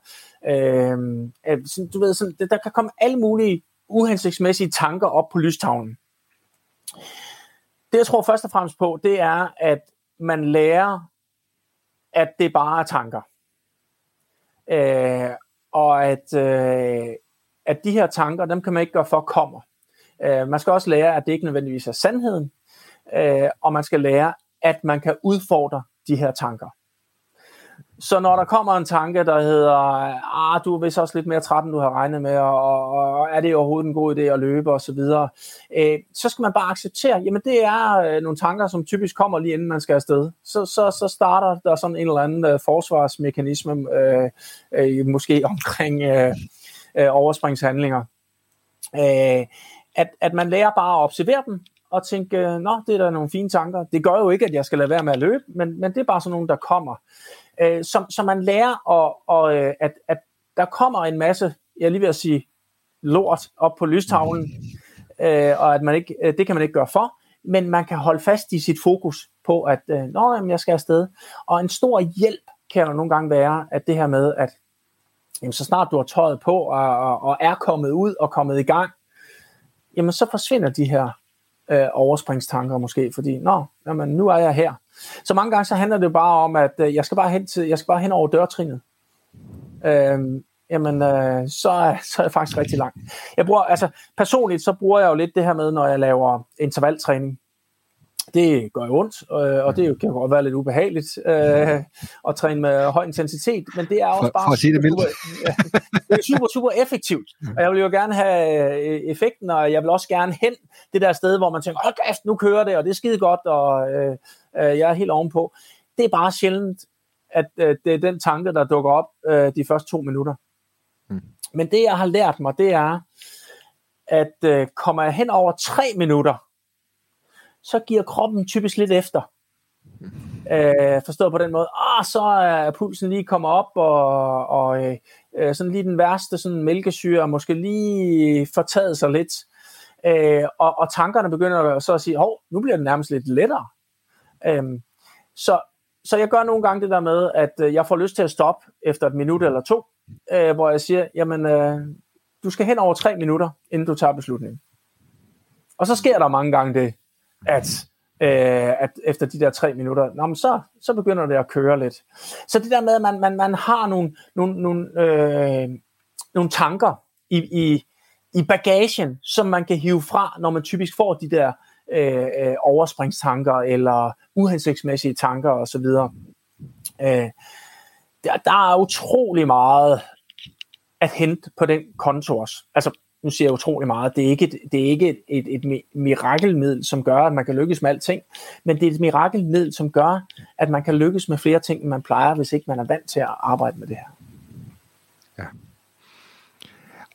øhm, øh, sådan, du ved, sådan, der kan komme alle mulige uhensigtsmæssige tanker op på lystavlen. Det jeg tror først og fremmest på, det er, at man lærer at det bare er tanker. Øh, og at, øh, at de her tanker, dem kan man ikke gøre for kommer. Øh, man skal også lære, at det ikke nødvendigvis er sandheden, øh, og man skal lære, at man kan udfordre de her tanker. Så når der kommer en tanke, der hedder, ah, du er vist også lidt mere træt, end du har regnet med, og, og er det overhovedet en god idé at løbe osv., så, videre, øh, så skal man bare acceptere, jamen det er øh, nogle tanker, som typisk kommer lige inden man skal afsted. Så, så, så starter der sådan en eller anden øh, forsvarsmekanisme, øh, øh, måske omkring, øh, øh, overspringshandlinger. Øh, at, at man lærer bare at observere dem, og tænke, nå, det er da nogle fine tanker. Det gør jo ikke, at jeg skal lade være med at løbe, men, men det er bare sådan nogle, der kommer. Øh, så, så man lærer, og, og, at, at der kommer en masse, jeg lige vil at sige, lort op på lystavlen, øh, og at man ikke, øh, det kan man ikke gøre for, men man kan holde fast i sit fokus på, at øh, nå, jamen, jeg skal afsted. Og en stor hjælp kan jo nogle gange være, at det her med, at jamen, så snart du har tøjet på og, og, og er kommet ud og kommet i gang, jamen så forsvinder de her øh, overspringstanker måske, fordi nå, jamen, nu er jeg her. Så mange gange så handler det bare om, at øh, jeg skal bare hen til, jeg skal bare hen over dørtrinet. Øh, jamen øh, så, er, så er jeg faktisk rigtig langt. Jeg bruger, altså personligt så bruger jeg jo lidt det her med, når jeg laver intervaltræning. Det gør jo ondt, øh, og det kan jo godt være lidt ubehageligt øh, at træne med høj intensitet, men det er også For- bare for at sige det super, ja, det er super, super effektivt. Og jeg vil jo gerne have øh, effekten, og jeg vil også gerne hen det der sted, hvor man tænker, hold kæft, nu kører det, og det er skide godt, og øh, øh, jeg er helt ovenpå. Det er bare sjældent, at øh, det er den tanke, der dukker op øh, de første to minutter. Men det, jeg har lært mig, det er, at øh, kommer jeg hen over tre minutter, så giver kroppen typisk lidt efter. Øh, forstået på den måde, ah, så er pulsen lige kommet op, og, og øh, øh sådan lige den værste sådan mælkesyre, måske lige fortaget sig lidt. Øh, og, og tankerne begynder så at sige, hov, nu bliver det nærmest lidt lettere. Øh, så, så jeg gør nogle gange det der med, at øh, jeg får lyst til at stoppe efter et minut eller to, øh, hvor jeg siger, jamen, øh, du skal hen over tre minutter, inden du tager beslutningen. Og så sker der mange gange det, at, øh, at efter de der tre minutter, nå, men så, så begynder det at køre lidt. Så det der med, at man, man, man har nogle, nogle, nogle, øh, nogle tanker i, i, i bagagen, som man kan hive fra, når man typisk får de der øh, øh, overspringstanker eller uhensigtsmæssige tanker osv. Øh, der, der er utrolig meget at hente på den konto også. Altså, nu siger jeg utrolig meget, det er ikke, et, det er ikke et, et, et mirakelmiddel, som gør, at man kan lykkes med alting, men det er et mirakelmiddel, som gør, at man kan lykkes med flere ting, end man plejer, hvis ikke man er vant til at arbejde med det her. Ja.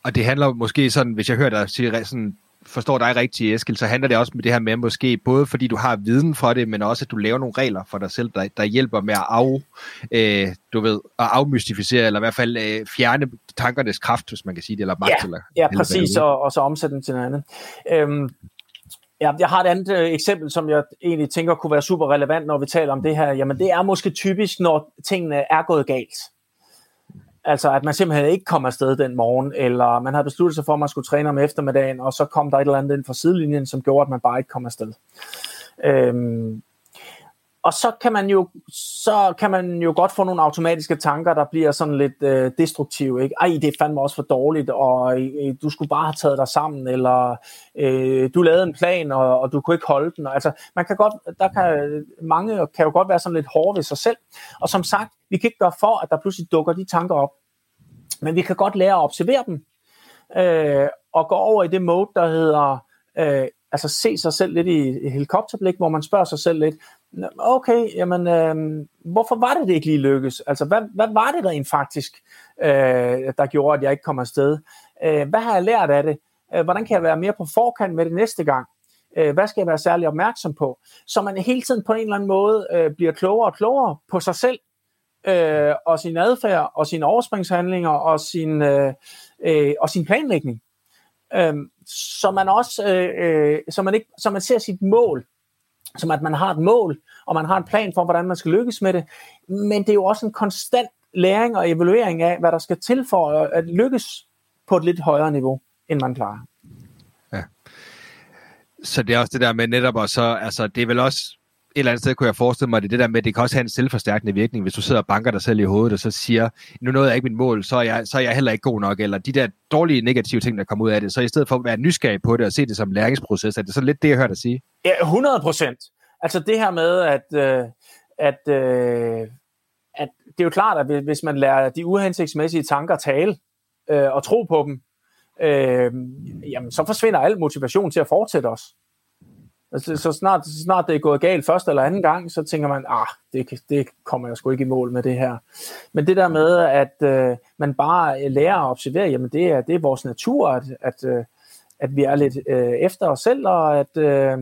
Og det handler måske sådan, hvis jeg hører dig sige, sådan, forstår dig rigtigt, Eskild, så handler det også med det her med måske, både fordi du har viden for det, men også at du laver nogle regler for dig selv, der, der hjælper med at af, øh, du ved, at afmystificere, eller i hvert fald øh, fjerne tankernes kraft, hvis man kan sige det, eller magt. Ja, eller, Ja, præcis, og, og så omsætte den til noget andet. Øhm, ja, jeg har et andet øh, eksempel, som jeg egentlig tænker kunne være super relevant, når vi taler om det her. Jamen, det er måske typisk, når tingene er gået galt. Altså, at man simpelthen ikke kom afsted den morgen, eller man havde besluttet sig for, at man skulle træne om eftermiddagen, og så kom der et eller andet ind fra sidelinjen, som gjorde, at man bare ikke kom afsted. Øhm, og så kan man jo så kan man jo godt få nogle automatiske tanker, der bliver sådan lidt øh, destruktive. Ikke? Ej, det er fandme også for dårligt, og øh, du skulle bare have taget dig sammen, eller øh, du lavede en plan, og, og du kunne ikke holde den. Altså, man kan godt, der kan, mange kan jo godt være sådan lidt hårde ved sig selv. Og som sagt, vi kan ikke gøre for, at der pludselig dukker de tanker op. Men vi kan godt lære at observere dem, øh, og gå over i det mode, der hedder, øh, altså se sig selv lidt i helikopterblik, hvor man spørger sig selv lidt, okay, jamen, øh, hvorfor var det, det ikke lige lykkes? Altså, hvad, hvad var det der egentlig faktisk, øh, der gjorde, at jeg ikke kom afsted? Øh, hvad har jeg lært af det? Øh, hvordan kan jeg være mere på forkant med det næste gang? Øh, hvad skal jeg være særlig opmærksom på? Så man hele tiden på en eller anden måde øh, bliver klogere og klogere på sig selv, øh, og sin adfærd, og sine overspringshandlinger, og sin, øh, øh, og sin planlægning. Øh, så man også, øh, øh, så man ikke, så man ser sit mål, som at man har et mål, og man har en plan for, hvordan man skal lykkes med det. Men det er jo også en konstant læring og evaluering af, hvad der skal til for at lykkes på et lidt højere niveau, end man klarer. Ja. Så det er også det der med netop, og så, altså, det er vel også, et eller andet sted kunne jeg forestille mig, det det der med, at det kan også have en selvforstærkende virkning, hvis du sidder og banker dig selv i hovedet, og så siger, nu nåede jeg ikke mit mål, så er jeg, så er jeg heller ikke god nok, eller de der dårlige negative ting, der kommer ud af det, så i stedet for at være nysgerrig på det og se det som læringsproces, er det så lidt det, jeg hørte dig sige? Ja, 100 procent. Altså det her med, at, øh, at, øh, at det er jo klart, at hvis man lærer de uhensigtsmæssige tanker tale øh, og tro på dem, øh, jamen så forsvinder al motivation til at fortsætte os. Altså, så snart, så snart det er gået galt første eller anden gang, så tænker man, ah, det, det kommer jeg sgu ikke i mål med det her. Men det der med, at øh, man bare øh, lærer at observere, jamen det er, det er vores natur, at, at, øh, at vi er lidt øh, efter os selv, og at, øh,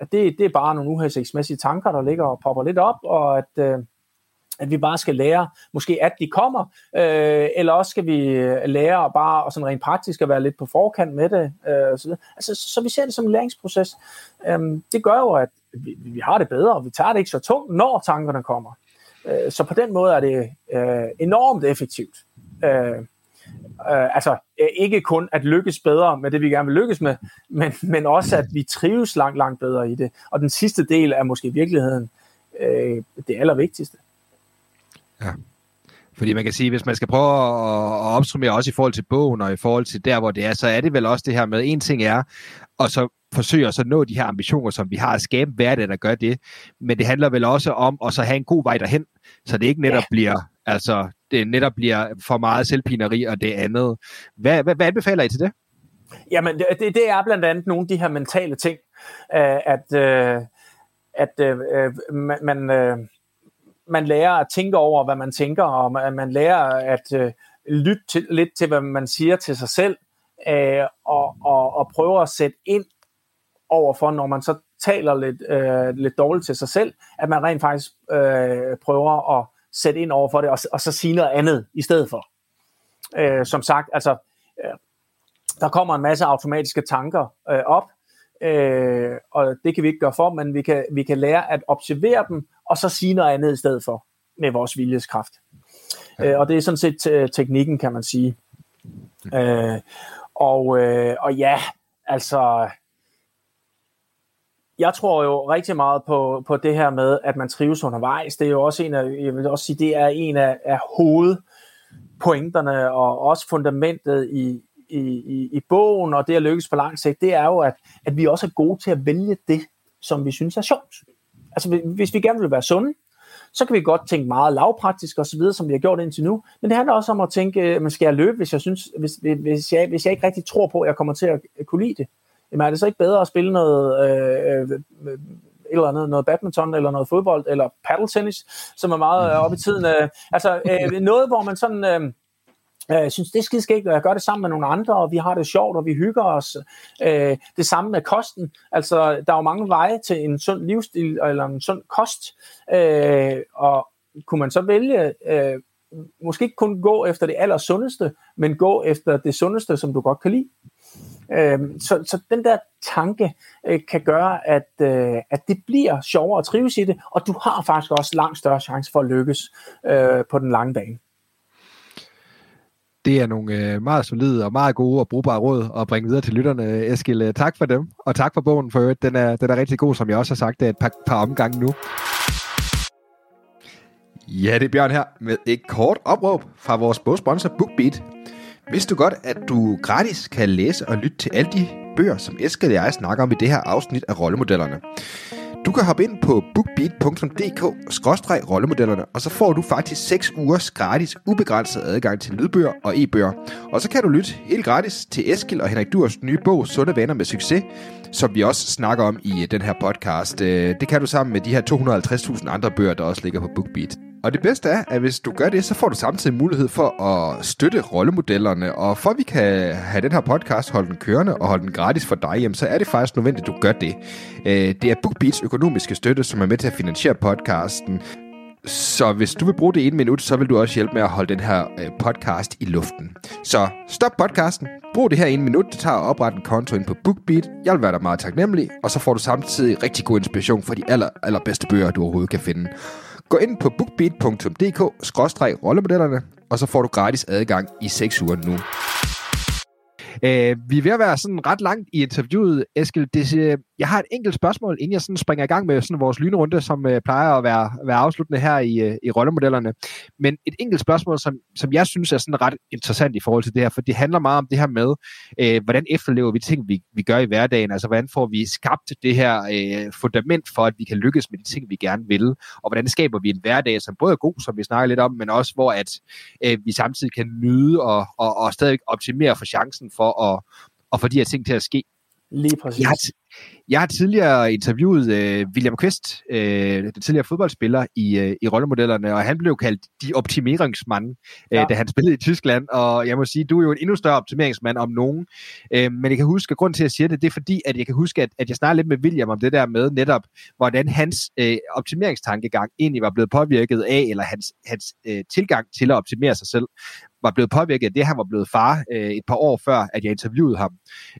at det, det er bare nogle uhensigtsmæssige tanker, der ligger og popper lidt op, og at, øh, at vi bare skal lære, måske at de kommer, øh, eller også skal vi øh, lære bare og sådan rent praktisk at være lidt på forkant med det. Øh, så, altså, så vi ser det som en læringsproces. Øh, det gør jo, at vi, vi har det bedre, og vi tager det ikke så tungt, når tankerne kommer. Øh, så på den måde er det øh, enormt effektivt. Øh, øh, altså øh, ikke kun at lykkes bedre med det, vi gerne vil lykkes med, men, men også at vi trives langt, langt bedre i det. Og den sidste del er måske i virkeligheden øh, det allervigtigste. Ja. Fordi man kan sige, hvis man skal prøve at, at opsummere også i forhold til bogen og i forhold til der, hvor det er, så er det vel også det her med, en ting er, og så forsøge at så nå de her ambitioner, som vi har at skabe hverdag, der gør det. Men det handler vel også om at så have en god vej derhen, så det ikke netop ja. bliver, altså, det netop bliver for meget selvpineri og det andet. Hvad, hvad, hvad anbefaler I til det? Jamen, det, det er blandt andet nogle af de her mentale ting, øh, at, øh, at øh, man, man lærer at tænke over, hvad man tænker, og man lærer at øh, lytte til, lidt til, hvad man siger til sig selv, øh, og, og, og prøve at sætte ind overfor, når man så taler lidt, øh, lidt dårligt til sig selv, at man rent faktisk øh, prøver at sætte ind overfor det, og, og så sige noget andet i stedet for. Øh, som sagt, altså, øh, der kommer en masse automatiske tanker øh, op, øh, og det kan vi ikke gøre for, men vi kan, vi kan lære at observere dem, og så sige noget andet i stedet for, med vores viljeskraft. Ja. Øh, og det er sådan set øh, teknikken, kan man sige. Øh, og, øh, og ja, altså, jeg tror jo rigtig meget på, på det her med, at man trives undervejs. Det er jo også en af, jeg vil også sige, det er en af, af hovedpointerne og også fundamentet i, i, i, i bogen, og det at lykkes på lang sigt, det er jo, at, at vi også er gode til at vælge det, som vi synes er sjovt. Altså hvis vi gerne vil være sunde, så kan vi godt tænke meget lavpraktisk og så videre, som vi har gjort indtil nu. Men det handler også om at tænke, øh, man skal jeg løbe, hvis jeg, synes, hvis, hvis, jeg, hvis jeg ikke rigtig tror på, at jeg kommer til at kunne lide det jamen er det så ikke bedre at spille noget, øh, øh, øh eller andet, noget badminton, eller noget fodbold, eller paddle tennis, som er meget øh, op i tiden. Øh, altså øh, noget, hvor man sådan... Øh, Øh, jeg synes, det er skideskægt, og jeg gør det sammen med nogle andre, og vi har det sjovt, og vi hygger os. Øh, det samme med kosten. Altså, der er jo mange veje til en sund livsstil, eller en sund kost. Øh, og kunne man så vælge, måske ikke kun gå efter det allersundeste, men gå efter det sundeste, som du godt kan lide. Så, så den der tanke kan gøre, at, at det bliver sjovere at trives i det, og du har faktisk også langt større chance for at lykkes på den lange bane. Det er nogle øh, meget solide og meget gode og brugbare råd at bringe videre til lytterne. Eskil, øh, tak for dem, og tak for bogen for øvrigt. Den er, den er rigtig god, som jeg også har sagt det et par, par omgange nu. Ja, det er Bjørn her med et kort opråb fra vores bogsponsor BookBeat. Vidste du godt, at du gratis kan læse og lytte til alle de bøger, som Eskild og jeg snakker om i det her afsnit af rollemodellerne? Du kan hoppe ind på bookbeat.dk-rollemodellerne, og så får du faktisk 6 ugers gratis, ubegrænset adgang til lydbøger og e-bøger. Og så kan du lytte helt gratis til Eskil og Henrik Durs nye bog, Sunde Venner med Succes, som vi også snakker om i øh, den her podcast. Øh, det kan du sammen med de her 250.000 andre bøger, der også ligger på BookBeat. Og det bedste er, at hvis du gør det, så får du samtidig mulighed for at støtte rollemodellerne. Og for at vi kan have den her podcast holde den kørende og holde den gratis for dig, jamen, så er det faktisk nødvendigt, at du gør det. Øh, det er BookBeats økonomiske støtte, som er med til at finansiere podcasten. Så hvis du vil bruge det ene minut, så vil du også hjælpe med at holde den her øh, podcast i luften. Så stop podcasten, brug det her ene minut, det tager at oprette en konto ind på BookBeat. Jeg vil være dig meget taknemmelig, og så får du samtidig rigtig god inspiration for de aller, allerbedste bøger, du overhovedet kan finde. Gå ind på bookbeat.dk-rollemodellerne, og så får du gratis adgang i 6 uger nu. Uh, vi er ved at være sådan ret langt i interviewet, Eskild. Det, jeg har et enkelt spørgsmål, inden jeg sådan springer i gang med sådan vores lynrunde, som uh, plejer at være, være afsluttende her i, uh, i rollemodellerne. Men et enkelt spørgsmål, som, som jeg synes er sådan ret interessant i forhold til det her, for det handler meget om det her med, uh, hvordan efterlever vi ting, vi, vi gør i hverdagen, altså hvordan får vi skabt det her uh, fundament for, at vi kan lykkes med de ting, vi gerne vil, og hvordan skaber vi en hverdag, som både er god, som vi snakker lidt om, men også hvor at uh, vi samtidig kan nyde og, og, og stadig optimere for chancen for at, at få de her ting til at ske. Lige præcis. Jeg har, Jeg har tidligere interviewet øh, William Quist, øh, den tidligere fodboldspiller i, øh, i rollemodellerne, og han blev kaldt de optimeringsmand, øh, ja. da han spillede i Tyskland, og jeg må sige, du er jo en endnu større optimeringsmand om nogen, øh, men jeg kan huske, at grund til, at jeg siger det, det er fordi, at jeg kan huske, at, at jeg snakker lidt med William om det der med netop, hvordan hans øh, optimeringstankegang egentlig var blevet påvirket af, eller hans, hans øh, tilgang til at optimere sig selv, var blevet påvirket af det, han var blevet far øh, et par år før, at jeg interviewede ham.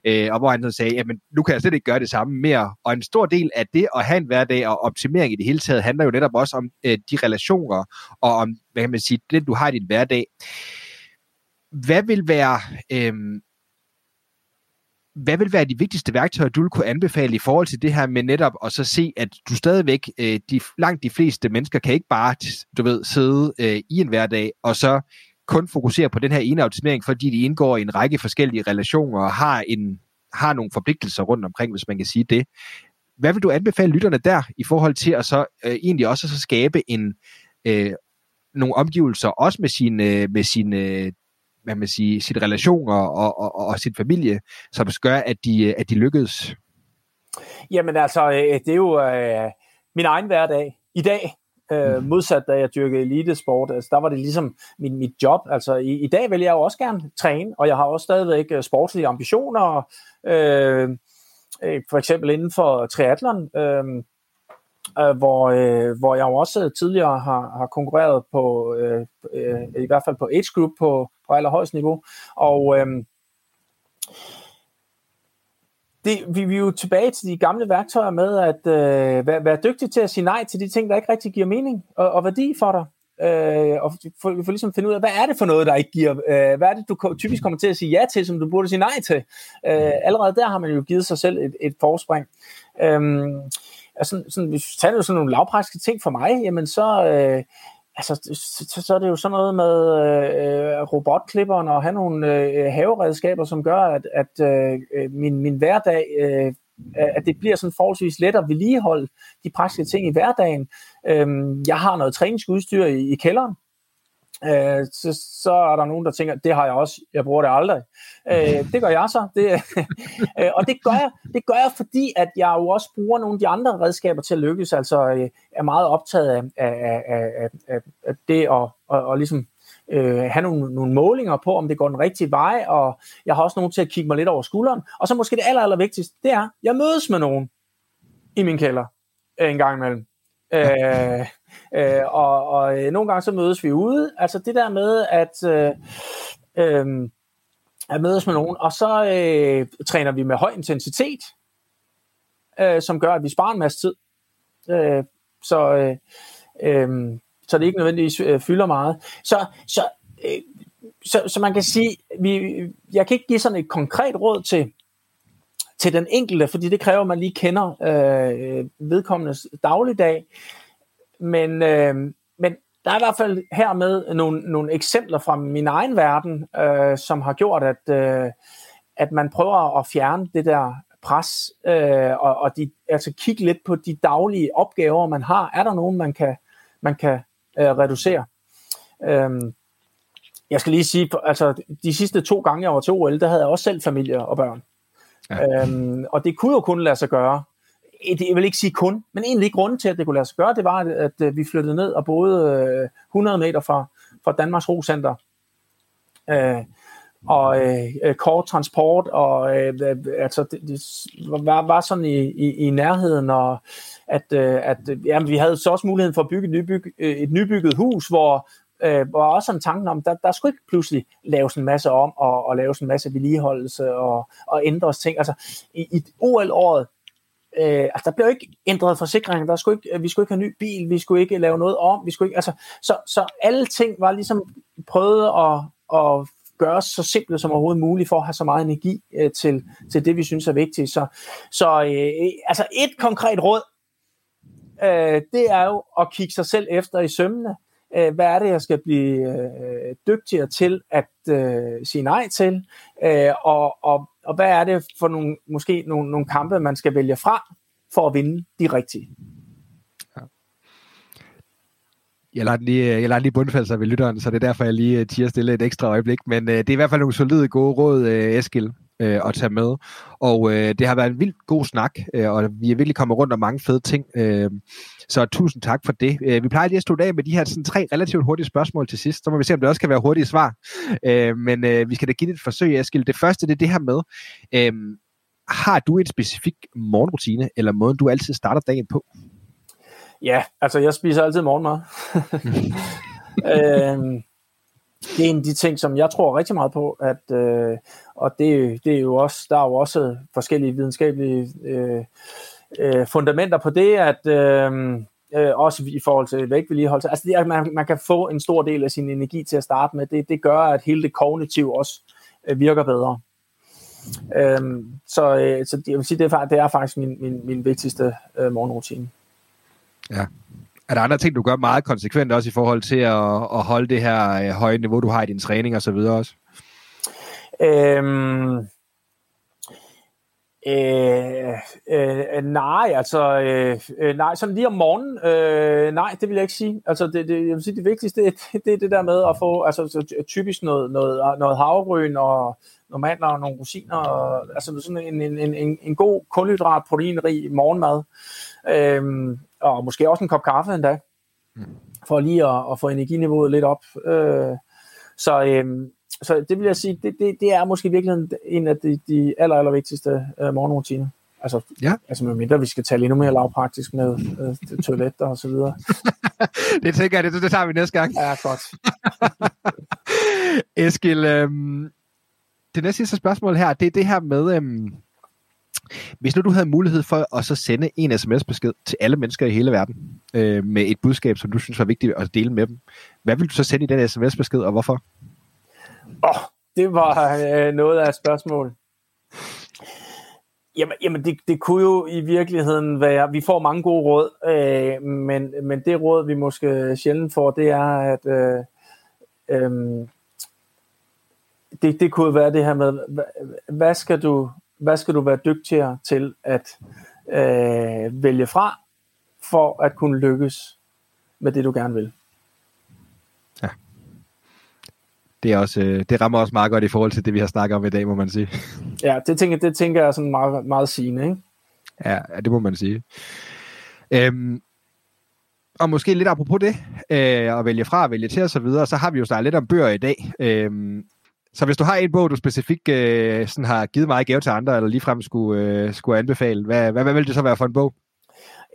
Øh, og hvor han så sagde, jamen nu kan jeg slet ikke gøre det samme mere. Og en stor del af det at have en hverdag og optimering i det hele taget, handler jo netop også om øh, de relationer, og om, hvad kan man sige, det du har i din hverdag. Hvad vil være... Øh, hvad vil være de vigtigste værktøjer, du vil kunne anbefale i forhold til det her med netop at så se, at du stadigvæk, øh, de, langt de fleste mennesker kan ikke bare, du ved, sidde øh, i en hverdag, og så kun fokusere på den her ene optimering, fordi de indgår i en række forskellige relationer og har, en, har nogle forpligtelser rundt omkring, hvis man kan sige det. Hvad vil du anbefale lytterne der, i forhold til at så øh, egentlig også så skabe en, øh, nogle omgivelser, også med sin, øh, med sin øh, hvad man siger, sit relationer og, og, og, og sin familie, som gør, at de, øh, at de lykkedes? Jamen altså, øh, det er jo øh, min egen hverdag i dag, Øh, mm. modsat da jeg dyrkede elitesport, altså der var det ligesom min, mit job. Altså i, i dag vil jeg jo også gerne træne, og jeg har også stadigvæk øh, sportslige ambitioner, øh, øh, for eksempel inden for triathlon, øh, øh, hvor, øh, hvor jeg jo også tidligere har, har konkurreret på, øh, øh, i hvert fald på age group på, på allerhøjst niveau, og øh, det, vi, vi er jo tilbage til de gamle værktøjer med at øh, være, være dygtig til at sige nej til de ting, der ikke rigtig giver mening og, og værdi for dig. Øh, og få, for ligesom finde ud af, hvad er det for noget, der ikke giver, øh, hvad er det, du typisk kommer til at sige ja til, som du burde sige nej til. Øh, allerede der har man jo givet sig selv et, et forspring. Øh, altså, sådan, hvis vi tager sådan nogle lavpraktiske ting for mig, jamen så, øh, altså, så, så er det jo sådan noget med øh, øh robotklipperen og have nogle øh, haveredskaber, som gør, at, at øh, øh min, min hverdag, øh, at det bliver sådan forholdsvis let at vedligeholde de praktiske ting i hverdagen. Øh, jeg har noget træningsudstyr i, i kælderen, øh, så, så er der nogen, der tænker, det har jeg også, jeg bruger det aldrig. Øh, det gør jeg så, det, øh, og det gør, jeg, det gør jeg, fordi at jeg jo også bruger nogle af de andre redskaber til at lykkes, altså øh, er meget optaget af, af, af, af, af det at og, og ligesom øh, have nogle, nogle målinger på, om det går den rigtige vej, og jeg har også nogen til at kigge mig lidt over skulderen, og så måske det aller, aller vigtigste, det er, jeg mødes med nogen i min kælder øh, en gang imellem. Øh, øh, og, og øh, nogle gange så mødes vi ude. Altså det der med at, øh, øh, at mødes med nogen, og så øh, træner vi med høj intensitet, øh, som gør, at vi sparer en masse tid. Øh, så, øh, øh, så det ikke nødvendigvis øh, fylder meget. Så, så, øh, så, så man kan sige, vi, jeg kan ikke give sådan et konkret råd til, til den enkelte, fordi det kræver, at man lige kender øh, vedkommendes dagligdag. Men, øh, men der er i hvert fald hermed nogle, nogle eksempler fra min egen verden, øh, som har gjort, at, øh, at man prøver at fjerne det der pres, øh, og, og de, altså kigge lidt på de daglige opgaver, man har. Er der nogen, man kan, man kan øh, reducere? Øh, jeg skal lige sige, altså de sidste to gange, jeg var til OL, der havde jeg også selv familie og børn. Ja. Øhm, og det kunne jo kun lade sig gøre. Jeg vil ikke sige kun, men egentlig grunden til, at det kunne lade sig gøre, det var, at, at øh, vi flyttede ned og boede øh, 100 meter fra, fra Danmarks Rocenter. Øh, og øh, kort transport, og øh, øh, altså, det, det var, var sådan i, i, i nærheden, og at, øh, at jamen, vi havde så også muligheden for at bygge et, nybyg, et nybygget hus, hvor, øh, var også en tanke om, der, der skulle ikke pludselig laves en masse om, og, og laves en masse vedligeholdelse, og, og ændres ting. Altså, i, i OL-året, øh, altså, der blev ikke ændret forsikring, der skulle ikke, vi skulle ikke have ny bil, vi skulle ikke lave noget om, vi skulle ikke, altså, så, så alle ting var ligesom prøvet at, at gøre så simpelt som overhovedet muligt for at have så meget energi øh, til, til det, vi synes er vigtigt. Så, så øh, altså et konkret råd, øh, det er jo at kigge sig selv efter i sømmene, øh, hvad er det, jeg skal blive øh, dygtigere til at øh, sige nej til, øh, og, og, og hvad er det for nogle, måske nogle, nogle kampe, man skal vælge fra for at vinde de rigtige. Jeg lader lige, jeg lader lige bundfalde sig ved lytteren, så det er derfor, jeg lige øh, tiger stille et ekstra øjeblik. Men øh, det er i hvert fald nogle solide, gode råd, øh, Eskil øh, at tage med. Og øh, det har været en vildt god snak, øh, og vi er virkelig kommet rundt om mange fede ting. Øh, så tusind tak for det. Øh, vi plejer lige at slutte af med de her sådan, tre relativt hurtige spørgsmål til sidst. Så må vi se, om det også kan være hurtige svar. Øh, men øh, vi skal da give det et forsøg, Eskild. Det første, det er det her med, øh, har du en specifik morgenrutine, eller måde, du altid starter dagen på? Ja, altså jeg spiser altid morgenmad. øhm, det er en af de ting, som jeg tror rigtig meget på, at, øh, og det, det er jo også, der er jo også forskellige videnskabelige øh, øh, fundamenter på det, at øh, øh, også i forhold til vægtvedligeholdelse, altså det at man, man kan få en stor del af sin energi til at starte med, det, det gør, at hele det kognitive også øh, virker bedre. Øhm, så, øh, så jeg vil sige, det er, det er faktisk min, min, min vigtigste øh, morgenrutine. Ja. Er der andre ting, du gør meget konsekvent også i forhold til at, at holde det her øh, høje niveau, du har i din træning og så videre også? Øhm, øh, øh, nej, altså øh, nej, sådan lige om morgenen, øh, nej, det vil jeg ikke sige. Altså det, det, jeg vil sige, det vigtigste, det, det er det der med at få, altså så typisk noget, noget, noget havregryn og nogle mandler og nogle rosiner, og, altså sådan en, en, en, en god kulhydrat, proteinrig morgenmad, øhm, og måske også en kop kaffe endda, mm. for lige at, at få energiniveauet lidt op. Øh, så, øhm, så det vil jeg sige, det, det, det er måske virkelig en af de, de aller, aller vigtigste øh, morgenrutiner. Altså, ja. altså med mindre vi skal tale endnu mere lavpraktisk med øh, toiletter og så videre. det tænker jeg, det, det tager vi næste gang. Ja, godt. Eskil, øhm, det næste sidste spørgsmål her, det er det her med, øhm, hvis nu du havde mulighed for at så sende en sms-besked til alle mennesker i hele verden, øh, med et budskab, som du synes var vigtigt at dele med dem, hvad vil du så sende i den sms-besked, og hvorfor? Åh, oh, det var øh, noget af et spørgsmål. Jamen, jamen det, det kunne jo i virkeligheden være, vi får mange gode råd, øh, men, men det råd, vi måske sjældent får, det er, at øh, øh, det, det kunne være det her med, hvad, hvad, skal, du, hvad skal du være dygtigere til at øh, vælge fra, for at kunne lykkes med det, du gerne vil. Ja. Det, er også, øh, det rammer også meget godt i forhold til det, vi har snakket om i dag, må man sige. Ja, det tænker, det tænker jeg er sådan meget, meget sigende, ikke? Ja, det må man sige. Øhm, og måske lidt apropos det, øh, at vælge fra at vælge til og så videre, så har vi jo snart lidt om bøger i dag. Øhm, så hvis du har en bog, du specifikt øh, sådan har givet meget gave til andre, eller ligefrem skulle, øh, skulle anbefale, hvad, hvad, hvad vil det så være for en bog?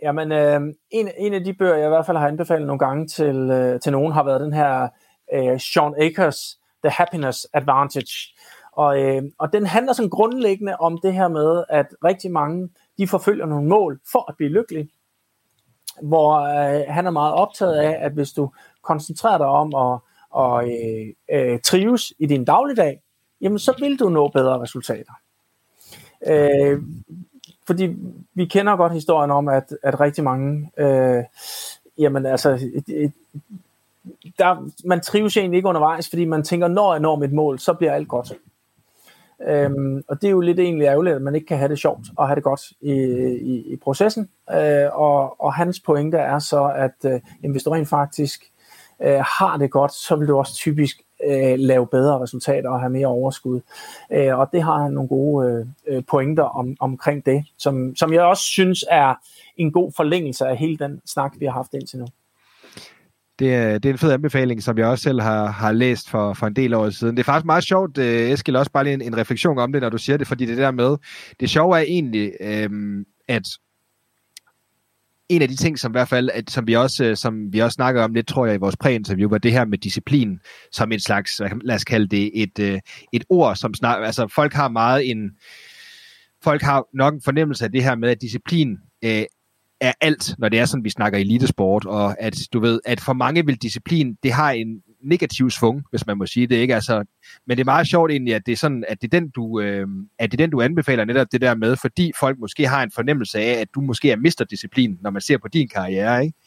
Jamen, øh, en, en af de bøger, jeg i hvert fald har anbefalet nogle gange til, øh, til nogen, har været den her øh, Sean Akers, The Happiness Advantage. Og, øh, og den handler sådan grundlæggende om det her med, at rigtig mange, de forfølger nogle mål for at blive lykkelige. Hvor øh, han er meget optaget af, at hvis du koncentrerer dig om at og øh, øh, trives i din dagligdag, jamen så vil du nå bedre resultater. Øh, fordi vi kender godt historien om, at, at rigtig mange, øh, jamen altså, der, man trives egentlig ikke undervejs, fordi man tænker, når jeg når mit mål, så bliver alt godt. Øhm, og det er jo lidt egentlig ærgerligt, at man ikke kan have det sjovt og have det godt i, i, i processen. Øh, og, og hans pointe er så, at øh, jamen, hvis du rent faktisk øh, har det godt, så vil du også typisk øh, lave bedre resultater og have mere overskud. Øh, og det har han nogle gode øh, øh, pointer om, omkring det, som, som jeg også synes er en god forlængelse af hele den snak, vi har haft indtil nu. Det er, det er en fed anbefaling, som jeg også selv har, har læst for, for en del år siden. Det er faktisk meget sjovt, øh, Eskild, også bare lige en, en refleksion om det, når du siger det, fordi det der med, det sjove er egentlig, øh, at en af de ting, som i hvert fald, at, som, vi også, øh, som vi også snakker om lidt, tror jeg, i vores præinterview, var det her med disciplin, som et slags, lad os kalde det, et, øh, et ord, som snak, altså folk har meget en, folk har nok en fornemmelse af det her med, at disciplin øh, er alt, når det er sådan, vi snakker elitesport, og at du ved, at for mange vil disciplin, det har en negativ svung, hvis man må sige det, ikke? Altså, men det er meget sjovt egentlig, at det er sådan, at det er den, du, øh, at det er den, du anbefaler netop det der med, fordi folk måske har en fornemmelse af, at du måske er mister disciplin, når man ser på din karriere, ikke?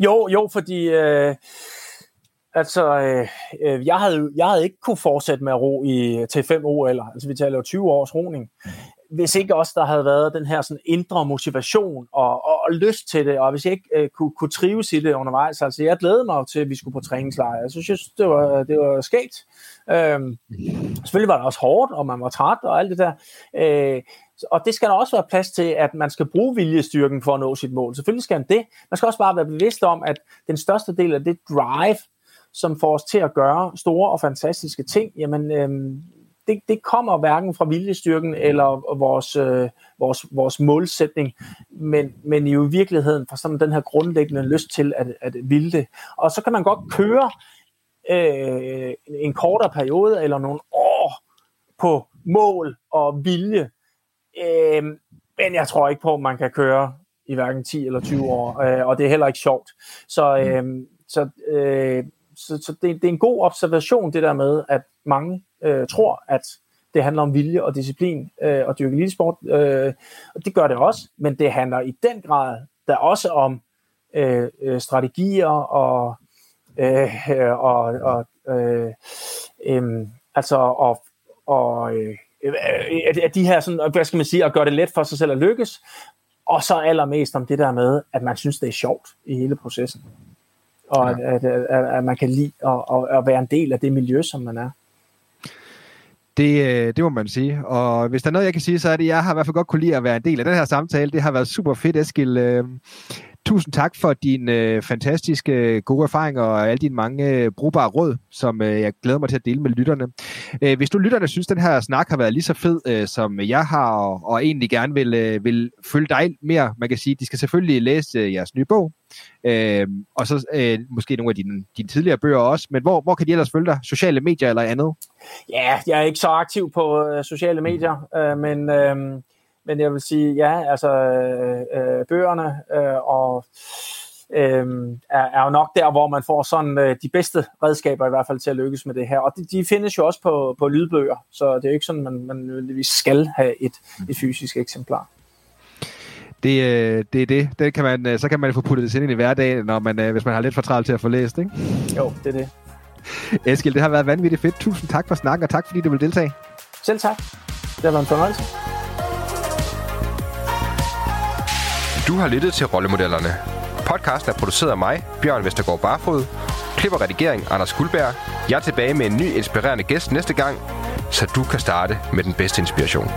Jo, jo, fordi øh, altså, øh, øh jeg, havde, jeg havde ikke kunne fortsætte med at ro i, til 5 år, eller altså vi taler jo 20 års roning hvis ikke også der havde været den her sådan indre motivation og, og, og lyst til det, og hvis jeg ikke øh, kunne, kunne trives i det undervejs, altså jeg glædede mig til, at vi skulle på træningslejr. Jeg synes, det var, det var skægt. Øhm, selvfølgelig var det også hårdt, og man var træt og alt det der. Øh, og det skal der også være plads til, at man skal bruge viljestyrken for at nå sit mål. Selvfølgelig skal man det. Man skal også bare være bevidst om, at den største del af det drive, som får os til at gøre store og fantastiske ting, jamen øhm, det, det kommer hverken fra viljestyrken eller vores, øh, vores, vores målsætning, men, men i virkeligheden fra sådan den her grundlæggende lyst til at, at ville det. Og så kan man godt køre øh, en kortere periode eller nogle år på mål og vilje, øh, men jeg tror ikke på, at man kan køre i hverken 10 eller 20 år, øh, og det er heller ikke sjovt. Så, øh, så, øh, så, så det, det er en god observation, det der med, at mange øh, tror, at det handler om vilje og disciplin øh, og dyrke elitesport. Øh, og det gør det også, men det handler i den grad der også om øh, øh, strategier og øh, og, og øh, øh, altså og, og øh, at de her sådan, hvad skal man sige, at gøre det let for sig selv at lykkes, og så allermest om det der med, at man synes, det er sjovt i hele processen. Og ja. at, at, at, at man kan lide at, at, at være en del af det miljø, som man er. Det, øh, det må man sige. Og hvis der er noget, jeg kan sige, så er det, at jeg har i hvert fald godt kunne lide at være en del af den her samtale. Det har været super fedt, Eskild. Øh, Tusind tak for dine øh, fantastiske øh, gode erfaringer og alle dine mange øh, brugbare råd, som øh, jeg glæder mig til at dele med lytterne. Øh, hvis du lytterne synes, at den her snak har været lige så fed, øh, som jeg har, og, og egentlig gerne vil, øh, vil følge dig mere, man kan sige, de skal selvfølgelig læse øh, jeres nye bog, øh, og så øh, måske nogle af dine, dine tidligere bøger også, men hvor, hvor kan de ellers følge dig? Sociale medier eller andet? Ja, jeg er ikke så aktiv på øh, sociale medier, øh, men... Øh, men jeg vil sige, ja, altså øh, øh, bøgerne øh, og øh, er, er jo nok der, hvor man får sådan øh, de bedste redskaber i hvert fald til at lykkes med det her. Og de, de findes jo også på, på lydbøger, så det er jo ikke sådan, man, man nødvendigvis skal have et, et fysisk eksemplar. Det, øh, det er det. det kan man, øh, så kan man få puttet det ind i hverdagen, når man, hvis man har lidt for travlt til at få læst, ikke? Jo, det er det. Eskild, det har været vanvittigt fedt. Tusind tak for snakken, og tak fordi du vil deltage. Selv tak. Det har været en fornøjelse. Du har lyttet til Rollemodellerne. Podcast er produceret af mig, Bjørn Vestergaard Barfod. Klip og redigering, Anders Guldberg. Jeg er tilbage med en ny inspirerende gæst næste gang, så du kan starte med den bedste inspiration.